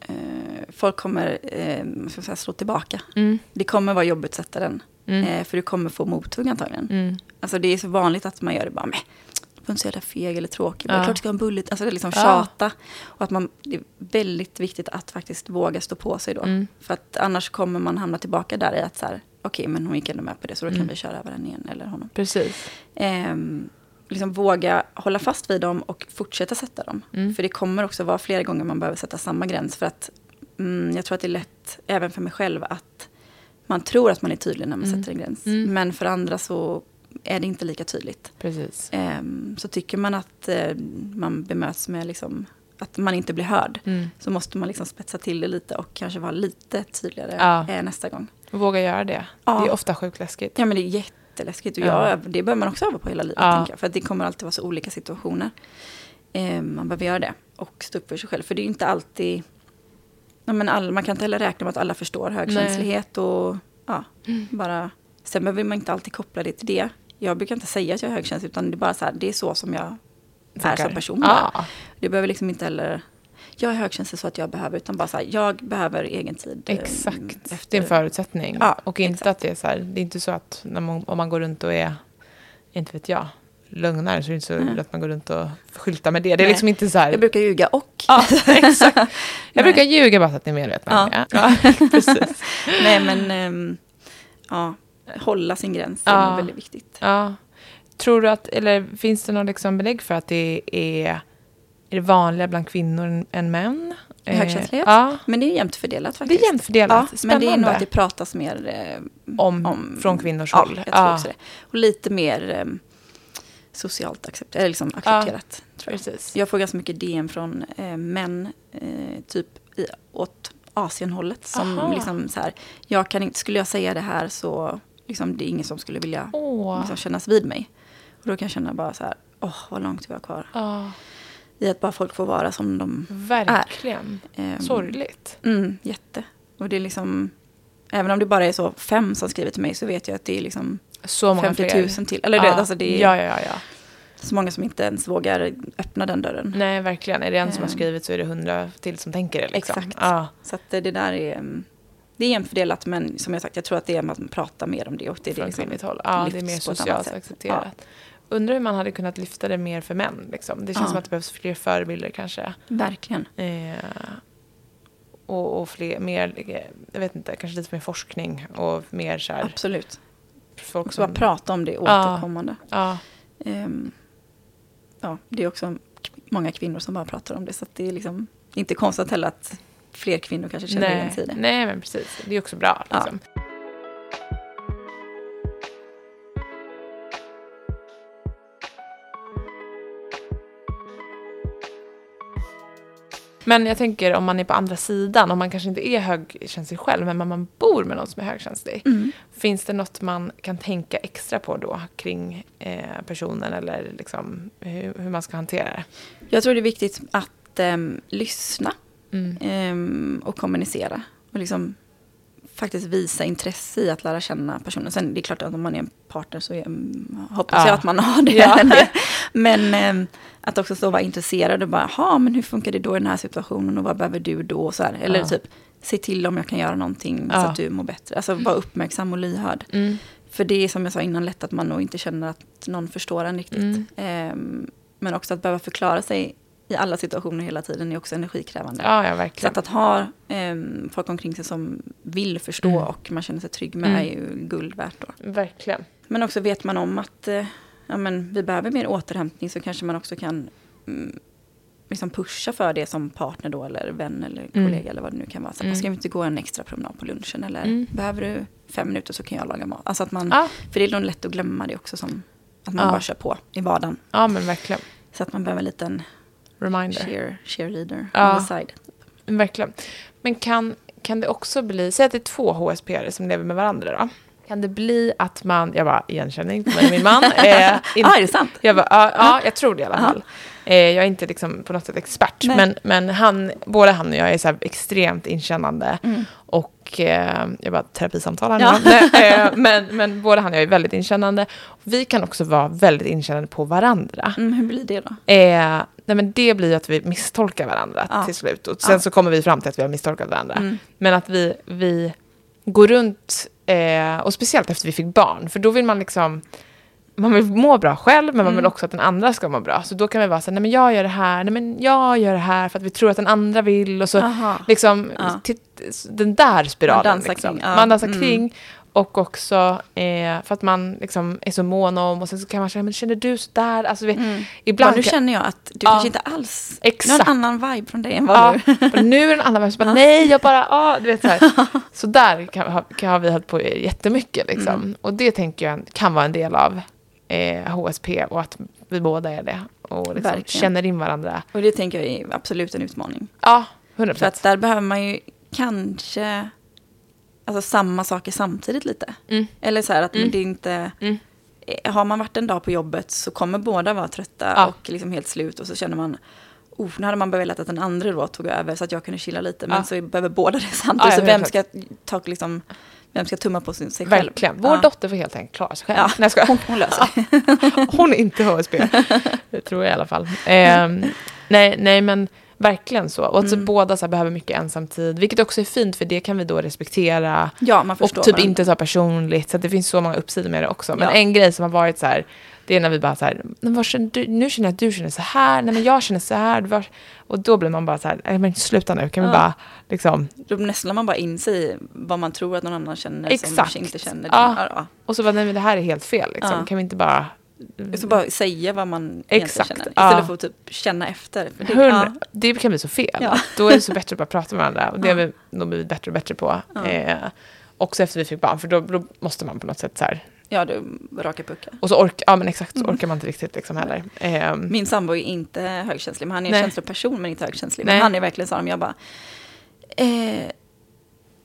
Eh, folk kommer eh, jag säga, slå tillbaka. Mm. Det kommer vara jobbigt att sätta den. Mm. Eh, för du kommer få mothugg antagligen. Mm. Alltså det är så vanligt att man gör det bara med. Du inte säga det feg eller tråkig. Ja. Ja. Klart du ska ha en bullet. Alltså det är liksom Ja. tjata. Och att man, det är väldigt viktigt att faktiskt våga stå på sig då. Mm. För att annars kommer man hamna tillbaka där i att så här, okej men hon gick ändå med på det så då Mm. kan vi köra över henne igen eller honom. Precis. Ehm, liksom våga hålla fast vid dem och fortsätta sätta dem. Mm. För det kommer också vara flera gånger man behöver sätta samma gräns. För att mm, jag tror att det är lätt, även för mig själv, att man tror att man är tydlig när man Mm. sätter en gräns. Mm. Men för andra så är det inte lika tydligt. Precis. Ehm, så tycker man att eh, man bemöts med liksom, att man inte blir hörd. Mm. Så måste man liksom spetsa till det lite och kanske vara lite tydligare Ja. eh, nästa gång. Våga göra det. Ja. Det är ofta sjukt läskigt. Ja men det är jätteläskigt och Ja. jag, det behöver man också öva på hela livet. Ja. Jag, för det kommer alltid vara så olika situationer. Eh, man behöver göra det och stå upp för sig själv. För det är inte alltid, ja, men all, man kan inte heller räkna med att alla förstår högkänslighet. Och, ja, bara, sen behöver man inte alltid koppla det till det. Jag brukar inte säga att jag är högkänslig utan det är bara så här, det är så som jag är Funkar. som person. Ja, Det behöver liksom inte heller, jag är högkänslig så att jag behöver, utan bara så här, jag behöver egen tid. eh, exakt. efter- Det är en förutsättning. Ja, och inte exakt. att det är så här, det är inte så att man, om man går runt och är, inte vet jag, lögnare så är det inte så Nej. att man går runt och skyltar med det. Det är Nej. liksom inte så här. Jag brukar ljuga och Ja, exakt. [laughs] Jag Nej. brukar ljuga bara så att ni är medvetna om Ja. det. [laughs] Ja, precis. Nej men, ehm, ja, hålla sin gräns är Ja. nog väldigt viktigt. Ja. Tror du att, eller finns det någon liksom belägg för att det är, är det vanligare bland kvinnor än- än män? Eh, Högkänslighet? Ja, Men det är jämnt fördelat det faktiskt. är jämnt fördelat. Ja, Spännande. men det är nog att det pratas mer eh, om, om- från kvinnors ja, håll. jag tror också det. Och lite mer eh, socialt accepterat, eller liksom accepterat. Tror jag. Precis. jag får ganska mycket DM från eh, män, eh, typ i, åt Asienhållet. Som Aha. liksom så här, jag kan inte, skulle jag säga det här så liksom, det är ingen som skulle vilja liksom, kännas vid mig. Och då kan jag känna bara så här, åh vad långt vi har kvar. Ja, I att bara folk får vara som de verkligen. Ehm, Sorgligt. Mm, jätte. Och det är liksom, även om det bara är så fem som skriver till mig så vet jag att det är liksom Så många 50 fler. 000 till. Eller du vet, alltså det är ja, ja, ja, ja. så många som inte ens vågar öppna den dörren. Nej, verkligen. Är det en som har Ehm. skrivit så är det hundra till som tänker det. Liksom. Exakt. Ja, Så att det det där är, mm, det är jämnt fördelat men som jag sagt, jag tror att det är att man pratar mer om det. Och det är det från liksom, kvinnligt håll. Ja, det är mer socialt accepterat. Undrar hur man hade kunnat lyfta det mer för män. Liksom. Det känns Ja. som att det behövs fler förebilder kanske. Verkligen. Eh, och, och fler, mer, eh, jag vet inte, kanske lite mer forskning och mer så här, Absolut. folk Och så bara som... prata om det Ja. återkommande. Ja, Ehm, ja, det är också många kvinnor som bara pratar om det. Så det är liksom inte konstigt heller att fler kvinnor kanske känner igen sig i det. nej, men precis. Det är också bra. Ja. Men jag tänker om man är på andra sidan, om man kanske inte är högkänslig själv, men man bor med någon som är högkänslig. Mm. Finns det något man kan tänka extra på då kring eh, personen eller liksom hur, hur man ska hantera det? Jag tror det är viktigt att ehm, lyssna Mm. ehm, och kommunicera. Och liksom faktiskt visa intresse i att lära känna personen. Sen det är klart att om man är en partner så är, mm, hoppas Ja. jag att man har det. Ja. [laughs] Men ehm, att också stå och vara intresserad och bara, ha men hur funkar det då i den här situationen och vad behöver du då? Så här. Eller Ja. typ, se till om jag kan göra någonting så Ja. att du mår bättre. Alltså vara uppmärksam och lyhörd. Mm. För det är som jag sa innan lätt att man nog inte känner att någon förstår en riktigt. Mm. Ehm, men också att behöva förklara sig i alla situationer hela tiden är också energikrävande. Ja, ja, Så att, att ha ehm, folk omkring sig som vill förstå Mm. och man känner sig trygg med Mm. är ju guld värt då. Verkligen. Men också vet man om att eh, ja, men vi behöver mer återhämtning så kanske man också kan mm, liksom pusha för det som partner då eller vän eller Mm. kollega eller vad det nu kan vara. Så Mm. mm. ska vi inte gå en extra promenad på lunchen eller Mm. behöver du fem minuter så kan jag laga mat. Alltså att man, Ja, för det är nog lätt att glömma det också som att man Ja. bara kör på i vardagen. ja, men verkligen. Så att man behöver en liten reminder. cheer, cheerleader Ja. on the side. Verkligen. Men kan, kan det också bli, säg att det är två HSP som lever med varandra då. Kan det bli att man, jag bara igenkänning och min man. [laughs] Eh, in, Ja, är det sant? jag bara, ja, ja, jag tror det i alla fall. Eh, jag är inte liksom på något sätt expert, Nej. men, men han, både han och jag är så extremt inkännande. Mm. Och eh, jag bara terapisamtal här Ja. eh, men, men både han och jag är väldigt inkännande. Vi kan också vara väldigt inkännande på varandra. Mm, hur blir det då? Nej men det blir ju att vi misstolkar varandra Ja. till slut. Och sen Ja. så kommer vi fram till att vi har misstolkat varandra. Mm. Men att vi, vi går runt, eh, och speciellt efter vi fick barn, för då vill man liksom man vill må bra själv, men man Mm. vill också att den andra ska må bra. Så då kan vi vara så här, nej men jag gör det här, nej men jag gör det här för att vi tror att den andra vill. Och så Aha. liksom, Ja. den där spiralen. Man dansar liksom. kring, ja. Man dansar Mm. kring. Och också eh, för att man liksom är så mån om, och sen så kan man säga, men känner du så där? Alltså, vi, Mm. ibland Bara, nu känner jag att du Ja. kanske inte alls... Exakt. Du har en annan vibe från dig än vad Ja, du... nu är det en annan värld som bara, nej, jag bara, ja, du vet så här. [laughs] Så där kan, kan, har vi hållit på jättemycket liksom. Mm. Och det tänker jag kan vara en del av eh, HSP och att vi båda är det. Och liksom känner in varandra. Och det tänker jag är absolut en utmaning. Ja, 100 För att där behöver man ju kanske alltså, samma saker samtidigt lite. Mm. Eller så här att Mm. det inte... Mm. eh, Har man varit en dag på jobbet så kommer båda vara trötta Ja. och liksom helt slut och så känner man Oh, nu hade man velat att den andra då tog över så att jag kunde chilla lite. Men Ja. så behöver båda det samtidigt. Ja, så vem 100%. ska, ta, liksom, vem ska tumma på sin, sig själv? Verkligen. Vår dotter får helt enkelt klara sig själv. Ja. Nej, skojar. Hon, hon löser. [laughs] Hon är inte HSB. Det tror jag i alla fall. Ehm, nej, nej, men verkligen så. Och att Mm. båda så här, behöver mycket ensamtid. Vilket också är fint, för det kan vi då respektera. Ja, man förstår Och typ varandra. inte ta personligt. Så det finns så många uppsidor med det också. Men Ja. en grej som har varit så här. Det är när vi bara så här. Känner? Nu känner jag att du känner så här. Nej men jag känner så här. Och då blir man bara så här. Nej men sluta nu. Kan vi Ja. bara liksom. Då nästlar man bara in sig i vad man tror att någon annan känner som Exakt. kanske inte känner. Ja. Ja. Ja. Och så bara nej men det här är helt fel. Liksom. Kan vi inte bara. Så bara säga vad man Exakt, känner. ja. Istället för att typ känna efter. Det, ja. Det kan bli så fel. Ja. Då är det så bättre att bara prata med varandra. Och det Ja. har vi nog blivit bättre och bättre på. Ja. Eh, också efter vi fick barn. För då, då måste man på något sätt så här. ja, du raka puckar. Och så orkar, ja men exakt, så Mm. orkar man inte riktigt liksom heller. Eh, Min sambo är inte högkänslig, men han är en känsloperson men inte högkänslig. Nej. Men han är verkligen så här, jag bara, eh,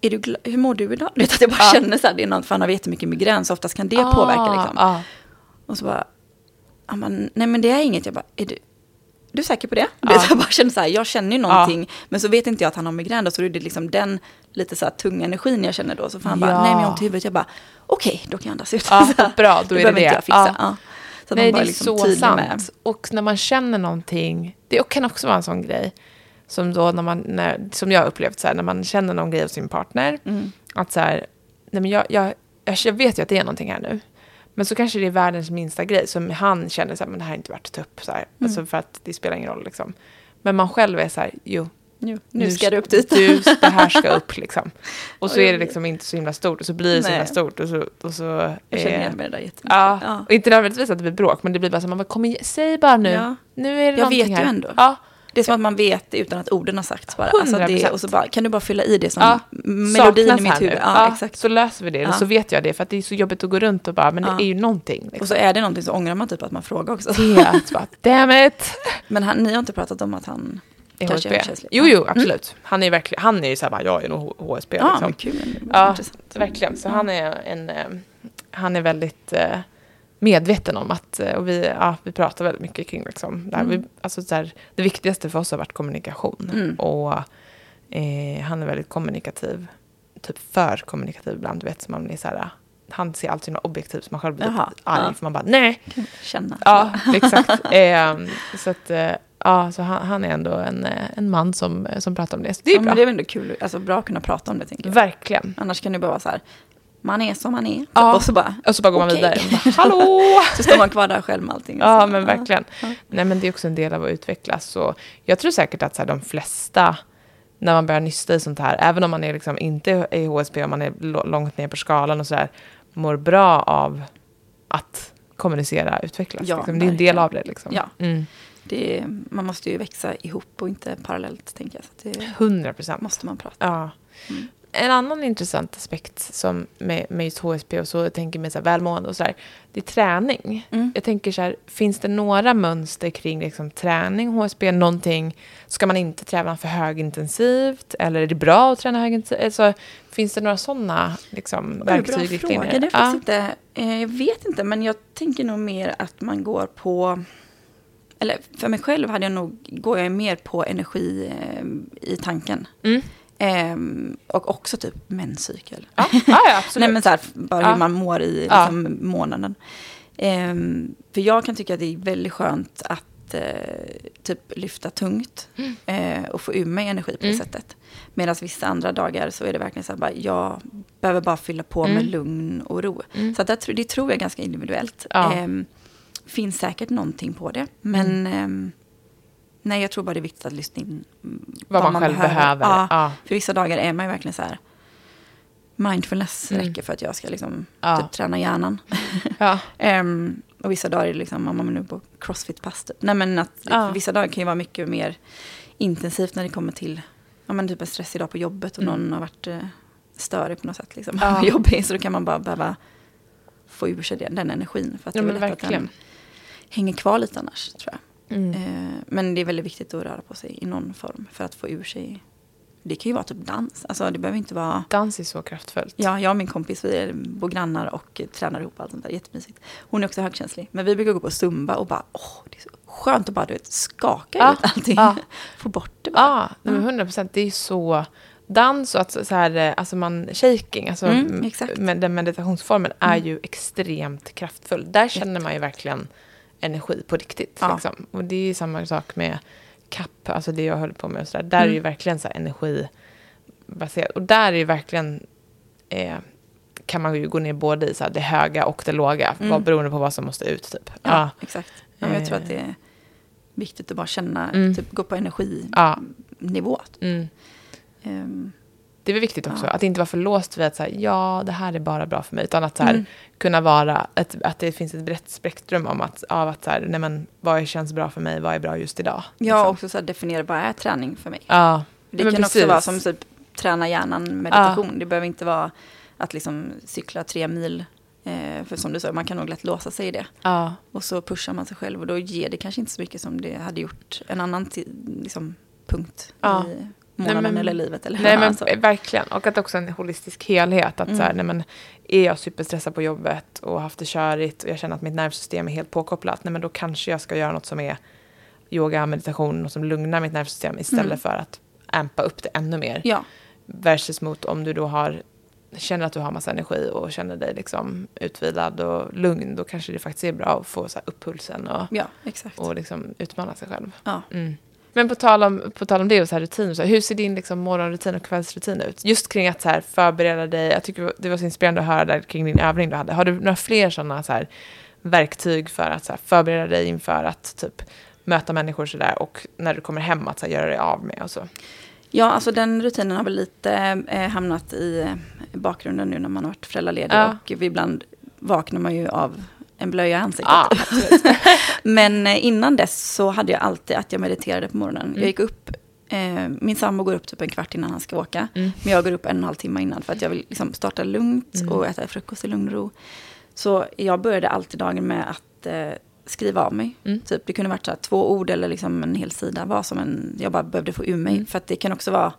är du hur mår du idag? Du vet att jag bara Ja. känner så här, det är något, för han har jättemycket migrän, så oftast kan det påverka liksom. ah. Och så bara, han bara, nej men det är inget, jag bara, är du, du är säker på det? Ja. [laughs] jag bara känner så här, jag känner ju någonting, men så vet inte jag att han har migrän då, så är det liksom den lite så här tunga energin jag känner då. Så får han bara, Ja. nej men jag har ont i huvudet, jag bara, okej, då kan jag andas ut. Ja, [laughs] bra, då är det det. Ja. Ja. Så Nej, det bara är liksom så sant. med- Och när man känner någonting, det kan också vara en sån grej. Som då när man, när, som jag har upplevt så här, när man känner någon grej hos sin partner. Mm. Att så här, nej men jag, jag, jag, jag vet ju att det är någonting här nu. Men så kanske det är världens minsta grej som han känner så här, men det här är inte värt att ta upp. Så här. Mm. Alltså för att det spelar ingen roll liksom. Men man själv är så här, jo, Jo, nu ska det upp dit. Du, det här ska upp [laughs] liksom. Och så är det liksom inte så himla stort. Och så blir det så himla Nej. stort. Och så, och så, Jag känner igen mig i det där jättemycket. Ja, Ja. och inte nödvändigtvis att det blir bråk, men det blir bara så man bara, kom igen, säg bara nu. Ja. Nu är det Jag någonting vet ju här. ändå. Ja, Det är som att man vet det utan att orden har sagts bara. Alltså det, 100%. och så bara, kan du bara fylla i det som ja. melodin i mitt huvud? Ja, exakt. Så löser vi det, Ja. så vet jag det. För att det är så jobbigt att gå runt och bara, men Ja. det är ju någonting. Liksom. Och så är det någonting så ångrar man typ att man frågar också. Så bara, damn it. [laughs] Men han, ni har inte pratat om att han Är kanske är HSB. högkänslig? Jo, Ja. jo, absolut. Han är, verkligen, han är ju så här, bara, jag är nog HSB. Ja, liksom. men kul. Ja, verkligen. Så han är, en, eh, han är väldigt eh, medveten om att, eh, och vi, ja, vi pratar väldigt mycket kring liksom, det, här. Mm. Vi, alltså, så här, det viktigaste för oss har varit kommunikation. Mm. Och eh, han är väldigt kommunikativ, typ för kommunikativ ibland, du vet, så man är så här, han ser allt så himla objektivt så man själv blir Jaha, arg, ja. för man bara nej. Känna. Ja, exakt. [laughs] Eh, så att, eh, ja, så han, han är ändå en, eh, en man som, som pratar om det. Så det är ja, bra. men det är väl ändå kul, alltså bra att kunna prata om det tänker jag. Verkligen. Annars kan det bara vara så här, man är som man är. Ja. Och så bara, Och så bara går man Okej. vidare. Bara, [laughs] Hallå! [laughs] så står man kvar där själv med allting. och Ja, så, men verkligen. Ja. Nej, men det är också en del av att utvecklas. Så jag tror säkert att så här, de flesta, när man börjar nysta i sånt här, även om man är liksom inte i HSP, om man är långt ner på skalan och så här, mår bra av att kommunicera, utvecklas. Ja, liksom. Det är en del av det. Liksom. Ja. Mm. Det är, man måste ju växa ihop och inte parallellt tänker jag. Så det 100 procent. måste man prata. Ja. Mm. En annan intressant aspekt som med, med just HSP och så, jag tänker med så här välmående och så där, det är träning. Mm. Jag tänker så här, finns det några mönster kring liksom, träning, HSP, någonting, ska man inte träna för högintensivt, eller är det bra att träna högintensivt? Alltså, finns det några sådana liksom, verktyg, Bra riktlinjer? fråga. Det faktiskt inte, eh, jag vet inte, men jag tänker nog mer att man går på... Eller för mig själv hade jag nog, går jag mer på energi eh, i tanken. Mm. Ehm, och också typ menscykel. Ja, ja, ja, [laughs] absolut. Nej men så här, bara Ja. hur man mår i Ja. liksom, månaden. Ehm, för jag kan tycka att det är väldigt skönt att eh, typ lyfta tungt eh, och få ur mig energi på det Mm. sättet. Medan vissa andra dagar så är det verkligen så här, bara, jag behöver bara fylla på med Mm. lugn och ro. Mm. Så det, det tror jag är ganska individuellt. Ja. Ehm, finns säkert någonting på det, men Mm. ehm, nej, jag tror bara det är viktigt att lyssna in mm, vad, man, själv behöver. Ja, Ja. för vissa dagar är man ju verkligen så här, mindfulness Mm. räcker för att jag ska liksom Ja. typ träna hjärnan. [laughs] Ehm, och vissa dagar är det liksom, om man är nu på crossfit-pass typ. Nej men att vissa dagar kan ju vara mycket mer intensivt när det kommer till, ja men typ en stressig dag på jobbet och Mm. någon har varit eh, störig på något sätt liksom. Ja. [laughs] Jobbig, så då kan man bara behöva få ur sig den, den energin. För att Ja, det är lätt att den hänger kvar lite annars tror jag. Mm. Eh, men det är väldigt viktigt att röra på sig i någon form för att få ur sig. Det kan ju vara typ dans. Alltså det behöver inte vara... Dans är så kraftfullt. Ja, jag och min kompis vi bor grannar och tränar ihop allt sånt där. Jättemysigt. Hon är också högkänslig. Men vi brukar gå på zumba och bara, åh, det är så skönt att bara du vet, skaka Ja, ut allting. ja. [laughs] Få bort det bara. Ja, nej, men 100 procent. Det är ju så... Dans och att så här, eh, alltså man, shaking, alltså Mm, med den meditationsformen är Mm. ju extremt kraftfull. Där känner man ju verkligen energi på riktigt. Ja. Liksom. Och det är ju samma sak med kapp, alltså det jag höll på med. Och så där. där är ju Mm. verkligen så energibaserat. Och där är ju verkligen, eh, kan man ju gå ner både i så det höga och det låga, Mm. vad, beroende på vad som måste ut. Typ. Ja, Ja. exakt. Ja, jag tror att det är viktigt att bara känna, Mm. typ gå på energinivå. Ja. Mm. Ehm, Det är viktigt också, Ja. att inte vara för låst vid att så här, ja, det här är bara bra för mig, utan att så här, Mm. kunna vara, ett, att det finns ett brett spektrum om att, av att så här, nej men, vad känns bra för mig, vad är bra just idag? ja, liksom. också så här definiera vad är träning för mig. ja. Det men kan precis. också vara som typ träna hjärnan meditation. Det behöver inte vara att liksom cykla tre mil. Eh, för som du sa, man kan nog lätt låsa sig i det. Ja, Och så pushar man sig själv och då ger det kanske inte så mycket som det hade gjort en annan liksom, punkt Ja. i månaden men- eller livet. Eller nej [laughs] men alltså. verkligen. Och att också en holistisk helhet. Att så här, Mm. nej men, är jag superstressad på jobbet och haft det körigt och jag känner att mitt nervsystem är helt påkopplat, nej men då kanske jag ska göra något som är yoga, meditation och som lugnar mitt nervsystem istället Mm. för att ampa upp det ännu mer. Ja, Versus mot om du då har, känner att du har massa energi och känner dig liksom utvilad och lugn, då kanske det faktiskt är bra att få så upp pulsen och, ja, exakt. och liksom utmana sig själv. Ja. Mm. Men på tal om, på tal om det och så här rutiner, så här, hur ser din liksom morgonrutin och kvällsrutin ut? Just kring att så här, förbereda dig, jag tycker det var så inspirerande att höra där kring din övning du hade. Har du några fler sådana så här, verktyg för att så här, förbereda dig inför att typ möta människor sådär och när du kommer hem att så här, göra dig av med och så? Ja, alltså den rutinen har väl lite eh, hamnat i bakgrunden nu när man har varit föräldraledig. Ja. Och ibland vaknar man ju av en blöja i ansiktet. Absolut. [laughs] Men eh, innan dess så hade jag alltid att jag mediterade på morgonen. Mm. Jag gick upp, eh, min sambo går upp typ en kvart innan han ska åka. Mm. Men jag går upp en och en halv timme innan för att jag vill liksom starta lugnt Mm. och äta frukost i lugn och ro. Så jag började alltid dagen med att eh, skriva av mig. Mm. Typ, det kunde varit så här, två ord eller liksom en hel sida. Vad som en, jag bara behövde få ur mig. Mm. För att det kan också vara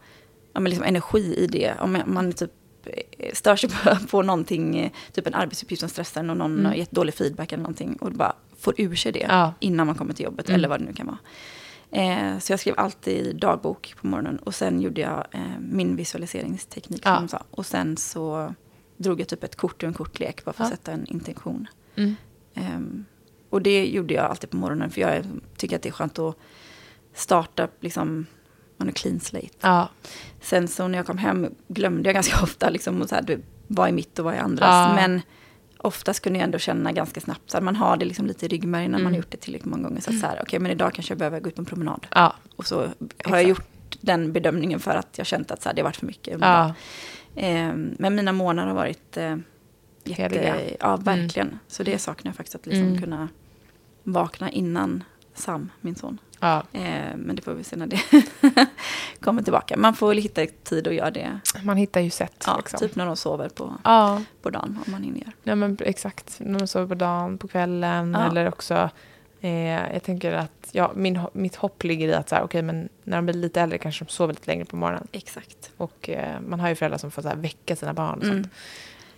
ja, men liksom energi i det. Om man- man typ stör sig på, på någonting, eh, typ en arbetsuppgift som stressar en och någon Mm. har gett dålig feedback eller någonting. Och bara får ur sig det Ja. innan man kommer till jobbet Mm. eller vad det nu kan vara. Eh, så jag skrev alltid dagbok på morgonen och sen gjorde jag eh, min visualiseringsteknik som Ja. de sa. Och sen så drog jag typ ett kort ur en kortlek bara för att Ja. sätta en intention. Mm. Ehm, och det gjorde jag alltid på morgonen för jag tycker att det är skönt att starta liksom, man har clean slate. Ja. Sen så när jag kom hem glömde jag ganska [laughs] ofta liksom, och så här, du, vad är mitt och vad är andras. Ja. Men oftast kunde jag ändå känna ganska snabbt, så här, man har det liksom lite i ryggmärgen när man Mm. har gjort det tillräckligt många gånger. Så att så här, okej men idag kanske jag behöver gå ut på en promenad. Ja. Och så har Exakt. jag gjort den bedömningen för att jag känt att så här, det har varit för mycket. Ja. Ehm, men mina månader har varit eh, jätte... Heliga. Ja, verkligen. Så det saknar jag faktiskt, att liksom Mm. kunna vakna innan Sam, min son. Ja. Eh, men det får vi se när det [laughs] kommer tillbaka. Man får väl hitta tid att göra det. Man hittar ju sätt. Ja, liksom. Typ när de sover på, Ja, på dagen, om man hinner göra. ja men exakt. När man sover på dagen, på kvällen Ja. eller också eh, jag tänker att ja, min, mitt hopp ligger i att så här, okej, men när de blir lite äldre kanske de sover lite längre på morgonen. Exakt. Och eh, man har ju föräldrar som får så här, väcka sina barn och Mm. sånt.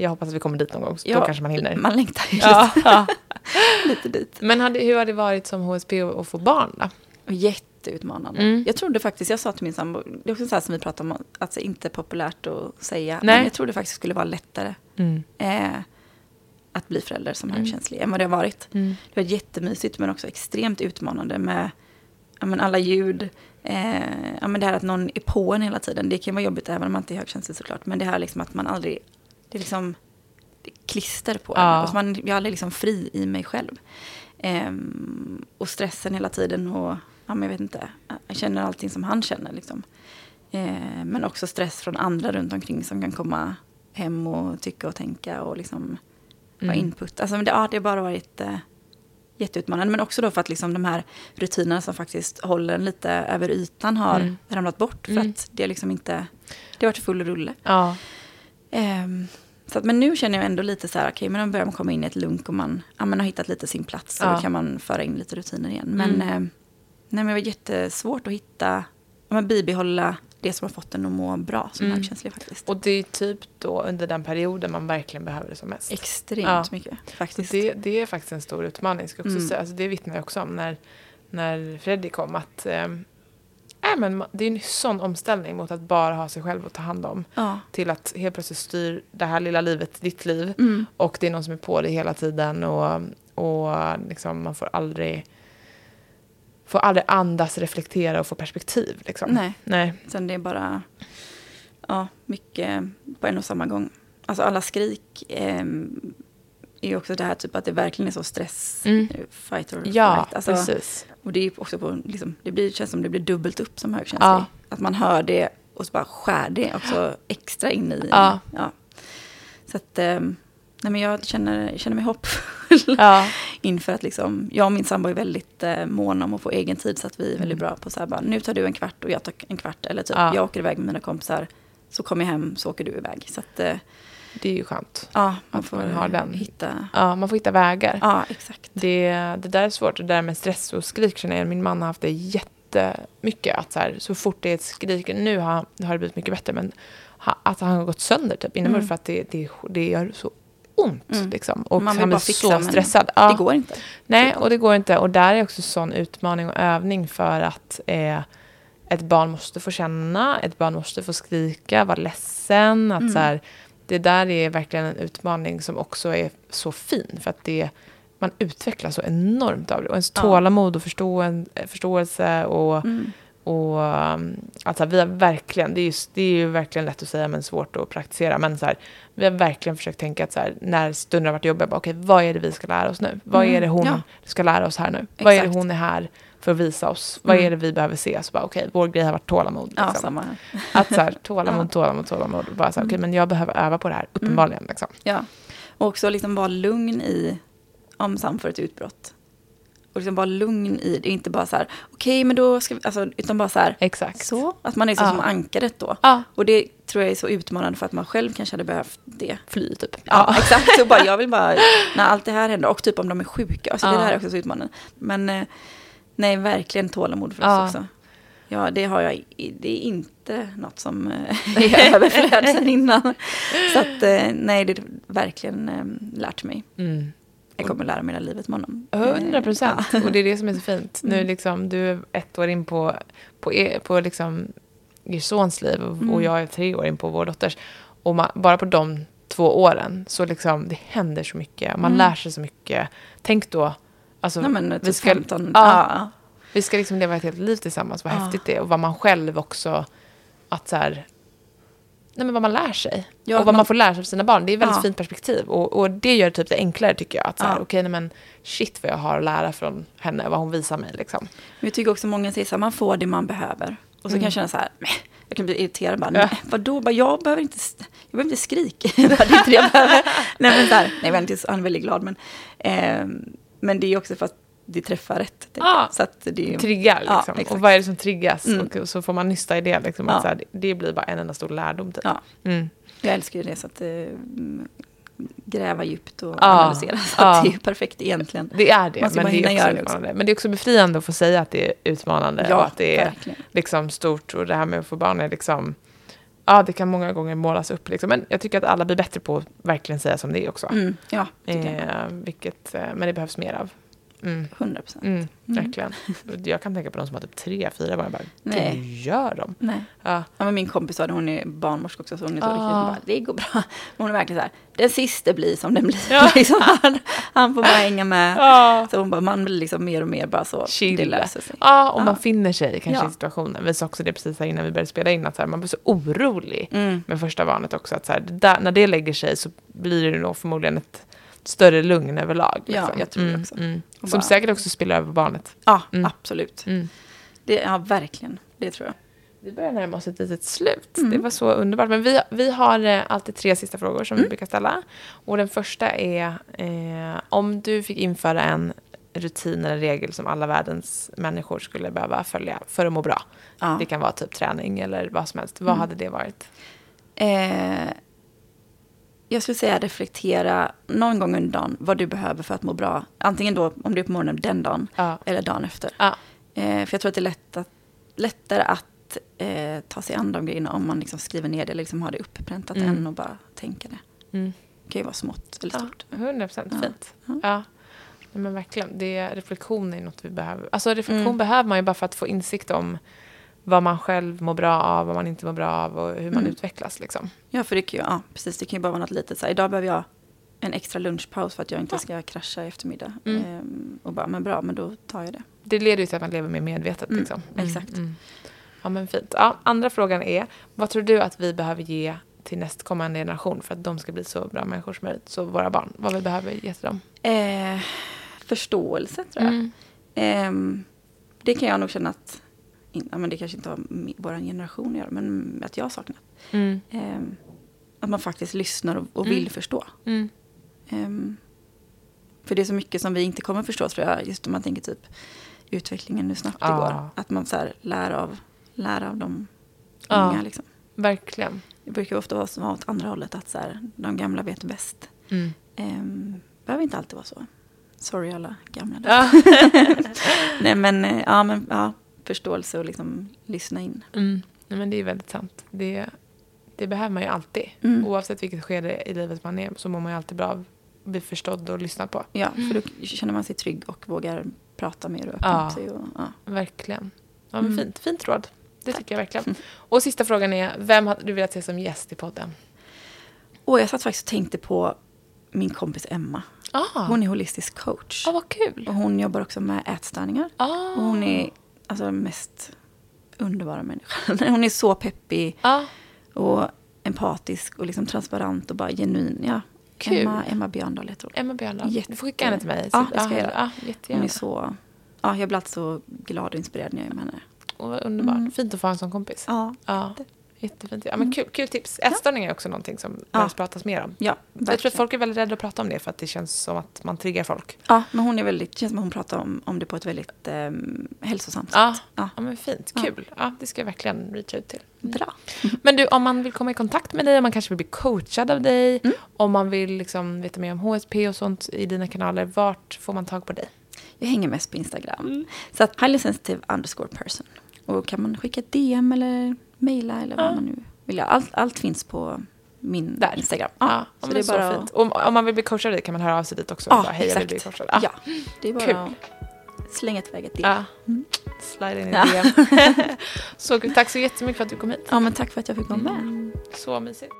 Jag hoppas att vi kommer dit någon gång, så Ja, då kanske man hinner. Man längtar ju Ja, ja. lite, [laughs] lite dit. Men hade, hur har det varit som HSP att få barn då? Jätteutmanande. Mm. Jag trodde faktiskt, jag sa till min sambo, det är också så här som vi pratade om, att det inte är populärt att säga. Nej. Men jag trodde faktiskt skulle vara lättare eh, att bli förälder som Mm. högkänslig än vad det har varit. Mm. Det var jättemysigt men också extremt utmanande med men alla ljud. Eh, ja, men det här att någon är på en hela tiden. Det kan vara jobbigt även om man inte är högkänslig såklart. Men det här liksom att man aldrig, det är liksom det är klister på Ja. en. Och så man, jag är aldrig liksom fri i mig själv. Ehm, och stressen hela tiden och ja, men jag vet inte. Jag känner allting som han känner liksom. Eh, men också stress från andra runt omkring som kan komma hem och tycka och tänka och liksom Mm. input. Alltså, men det, ja, det har bara varit eh, jätteutmanande. Men också då för att liksom de här rutinerna som faktiskt håller en lite över ytan har Mm. ramlat bort. För Mm. att det liksom inte, det har varit full rulle. Ja. Ehm, så att, men nu känner jag ändå lite så här, okej, men då börjar man komma in i ett lunk och man, ja, man har hittat lite sin plats. Och Ja. då kan man föra in lite rutiner igen. Men, Mm. eh, nej, men det var jättesvårt att hitta, men bibehålla det som har fått en att må bra som Mm. högkänslig faktiskt. Och det är typ då under den perioden man verkligen behöver det som mest. Extremt Ja. mycket faktiskt. det, det är faktiskt en stor utmaning. Ska också Mm. säga. Alltså det vittnar jag också om när, när Freddy kom. Att, eh, men det är en sån omställning mot att bara ha sig själv att ta hand om. ja. Till att helt plötsligt styr det här lilla livet ditt liv. Mm. Och det är någon som är på dig hela tiden. Och, och liksom, man får aldrig, får aldrig andas, reflektera och få perspektiv. Liksom. Nej. Nej. Sen det är bara ja, mycket på en och samma gång. Alltså alla skrik ehm, är ju också det här typ att det verkligen är så stress, Mm. fight or Ja, flight. Alltså, precis. och det är också på, liksom, det blir, känns som det blir dubbelt upp som högkänslig. Ja. Att man hör det och så bara skär det också extra in i. Ja. ja. Så att, ehm, nej men jag känner, känner mig hoppfull [laughs] Ja. inför att liksom, jag och min sambo är väldigt eh, måna om att få egen tid så att vi är väldigt Mm. bra på så här bara, nu tar du en kvart och jag tar en kvart. Eller typ, Ja. jag åker iväg med mina kompisar, så kommer jag hem, så åker du iväg. Så att, eh, Det är ju skönt. ja, man får man har den. hitta, Ja, man får hitta vägar. ja exakt. Det, det där är svårt. Det där med stress och skrik känner jag. Min man har haft det jättemycket. Att så, här, så fort det är ett skrik, nu har, har det blivit mycket bättre, men att han har gått sönder typ inomhus Mm. för att det, det, det gör så ont. Mm. Liksom. Och Man han blir så men stressad. Ja. Det går inte. Nej, och det går inte. Och där är också sån utmaning och övning för att eh, ett barn måste få känna, ett barn måste få skrika, vara ledsen. Att Mm. så här, det där är verkligen en utmaning som också är så fin. För att det, man utvecklas så enormt av det. Och ens tålamod och förståen, förståelse och, Mm. Och um, alltså vi har verkligen, det är, ju, det är ju verkligen lätt att säga men svårt att praktisera. Men så här, vi har verkligen försökt tänka att så här, när stunden har varit jobbiga, okej vad är det vi ska lära oss nu? Vad Mm, är det hon ja. ska lära oss här nu? Vad är det Exakt. hon är här för att visa oss? Vad Mm. är det vi behöver se? Så bara okej, vår grej har varit tålamod. Ja, Liksom. samma. Att så här, [laughs] tålamod, Ja. tålamod, tålamod. Bara så här, Mm. okej men jag behöver öva på det här, uppenbarligen. Liksom. Ja. Och också liksom vara lugn i, om Sam får ett utbrott. Och liksom vara lugn i det, inte bara så här, okej men då ska vi, alltså, utan bara så här, Exakt. så. Att man är så Ja. som ankaret då. Ja, Och det tror jag är så utmanande för att man själv kanske hade behövt det. fly typ. Ja, exakt. Så bara, jag vill bara, [laughs] när allt det här händer, och typ om de är sjuka, alltså det Ja. där är också så utmanande. Men eh, nej, verkligen tålamod för oss Ja. också. Ja, det har jag, det är inte något som eh, [laughs] är [laughs] överflöd sen innan. Så att eh, nej, det är verkligen eh, lärt mig. Mm. Jag kommer lära mig hela livet med honom. Hundra Eh, procent. ja. Och det är det som är så fint. Nu Mm. liksom, du är ett år in på, på, e- på liksom er sons liv och, Mm. och jag är tre år in på vår dotters. Och man, bara på de två åren så liksom, det händer så mycket. Man Mm. lär sig så mycket. Tänk då, alltså, Nej, men vi typ ska, 15. Ja. Ja. vi ska liksom leva ett helt liv tillsammans. Vad Ja. häftigt det är. Och vad man själv också, att så här, nej men vad man lär sig. Ja, och vad man, man- får lära sig av sina barn. Det är ett väldigt Ja. fint perspektiv. Och, och det gör det typ det enklare tycker jag. Att så här, Ja. okej, nej men shit vad jag har att lära från henne, vad hon visar mig liksom. Men jag tycker också många säger så här, man får det man behöver. Och så kan Mm. jag känna så här, "Meh." jag kan bli irriterad bara, Ja. vadå, bara, jag behöver inte, jag behöver inte skrika. Det är inte det jag behöver. [laughs] nej men så här, nej men inte, han är väldigt glad men, ehm, men det är också för att det träffar rätt. Ja. jag. Så att det Triggar Ja, liksom. exakt. och vad är det som triggas? Mm. Och, så får man nysta i det. Liksom, Ja. att så här, det- blir bara en enda stor lärdom. Typ. ja, Mm. jag älskar ju det. Så att eh, gräva djupt och Ja. analysera. Så Ja. att det är ju perfekt egentligen. Det är det, Man ska men det, är göra också det också. men det är också befriande att få säga att det är utmanande och att det är verkligen. liksom stort och det här med att få barn är liksom Ja, det kan många gånger målas upp liksom. Men jag tycker att alla blir bättre på att verkligen säga som det är också. Mm, ja. Eh, vilket, eh, men det behövs mer av. Mm. 100 procent. Mm, verkligen. Jag kan tänka på de som har typ tre, fyra barn. Jag bara, Nej. Hur gör de? Nej. Ja. Ja, men min kompis sa det, hon är barnmorska också, så hon är så Ah. riktigt, hon bara, det går bra. Men hon är verkligen så här, den sista blir som den blir. Ja. [laughs] liksom, han, han får bara hänga med. Ja. Så hon bara, man blir liksom mer och mer bara så, Chill. det löser sig. Ja, och man finner sig kanske i situationen. Vi sa också det precis här innan vi började spela in, att så här, man blir så orolig Mm. med första barnet också. Att så här, där, när det lägger sig så blir det nog förmodligen ett större lugn överlag. Ja, liksom. jag tror det Mm, också. Mm. Som bara- säkert också spiller över barnet. Ja, Mm. absolut. Mm. Det, ja, verkligen. Det tror jag. Vi börjar närma oss ett litet slut. Mm. Det var så underbart. Men vi, vi har eh, alltid tre sista frågor som vi Mm. brukar ställa. Och den första är eh, om du fick införa en rutin eller regel som alla världens människor skulle behöva följa för att må bra. Ja. Det kan vara typ träning eller vad som helst. Vad Mm. hade det varit? Eh, jag skulle säga reflektera någon gång under dagen vad du behöver för att må bra. Antingen då om du är på morgonen den dagen Ja. eller dagen efter. Ja. Eh, för jag tror att det är lätt att, lättare att eh, ta sig an de grejerna om man liksom skriver ner det eller liksom har det uppräntat Mm. än att bara tänka det. Mm. Det kan ju vara smått eller Ja, stort. 100 procent Ja. fint. Ja. Ja. Nej, men verkligen. Det, reflektion är något vi behöver. Alltså reflektion Mm. behöver man ju bara för att få insikt om vad man själv mår bra av, vad man inte mår bra av och hur man Mm. utvecklas. Liksom. Ja, för det kan ju, ja, precis, det kan ju bara vara något litet. Så här, idag behöver jag en extra lunchpaus för att jag inte Ja. ska krascha i eftermiddag. Mm. Ehm, och bara, men bra, men då tar jag det. Det leder ju till att man lever mer medvetet. Mm, Liksom. exakt. Ja, men fint. Ja, andra frågan är, vad tror du att vi behöver ge till nästkommande generation för att de ska bli så bra människor som möjligt? Så våra barn, vad vi behöver ge till dem? Eh, förståelse, tror jag. Mm. Ehm, det kan jag nog känna att, in, ja, men det kanske inte har med vår generation att göra, men att jag har saknat. Mm. Ehm, att man faktiskt lyssnar och, och vill förstå. Mm. Ehm, för det är så mycket som vi inte kommer förstå, tror jag, just om man tänker typ utvecklingen, hur snabbt det Ja. går. Att man så här, lär, av, lär av de Ja. unga. Liksom. Verkligen. Det brukar ofta vara som åt andra hållet, att så här, de gamla vet bäst. Mm. Ehm, behöver inte alltid vara så. Sorry alla gamla. Ja. [laughs] [laughs] Nej men, eh, ja, men ja, förståelse och liksom lyssna in. Mm. Nej, men det är väldigt sant. Det, det behöver man ju alltid. Mm. Oavsett vilket skede i livet man är så mår man ju alltid bra av att bli förstådd och lyssnad på. Ja, för då känner man sig trygg och vågar prata mer och öppna Ja. upp sig. Och, ja. Verkligen. Ja, men Mm. fint, fint råd. Det Tack. tycker jag verkligen. Och sista frågan är, vem hade du velat se som gäst i podden? Och jag satt faktiskt och tänkte på min kompis Emma. Ah, Hon är holistisk coach. ah vad kul. Och hon jobbar också med ätstörningar. Ah. Och hon är alltså mest underbara människan. [laughs] Hon är så peppig ah, och empatisk och liksom transparent och bara genuin. Ja. Kul. Emma, Emma Björndal heter hon. Emma Björndal. Jätte- Du får skicka henne till mig. Ja, det ska jag göra. Ja, Hon är så... Ja, jag blir alltid så glad och inspirerad när jag är med henne. Vad underbart. Mm. Fint att få ha en sån kompis. Ja, Ja, jättefint. Ja, men kul, kul tips. Ätstörningar är också någonting som behövs pratas mer om. ja Jag tror att folk är väldigt rädda att prata om det för att det känns som att man triggar folk. Ja, men hon är väldigt... Känns som att hon pratar om, om det på ett väldigt um, hälsosamt Ja, sätt. Ja. ja men fint. Ja. Kul. Ja, det ska jag verkligen reach ut till. Bra. [laughs] Men du, om man vill komma i kontakt med dig, om man kanske vill bli coachad av dig, Mm. om man vill liksom veta mer om HSP och sånt i dina kanaler, vart får man tag på dig? Jag hänger mest på Instagram. Mm. Så att highly sensitive underscore person. Och kan man skicka DM eller mejla eller vad Ja. man nu vill. Allt, allt finns på min Där. Instagram. Ja, men det är så bara fint. Och om man vill bli coachad dig kan man höra av sig dit också. Ja, bara, Hej, bli exakt. coachad. Ja. Ja, det är bara Kul. att slänga iväg ett DM. Ja. Mm. Slide in i Ja. DM. [laughs] så, tack så jättemycket för att du kom hit. Ja, men tack för att jag fick vara med. Så mysigt.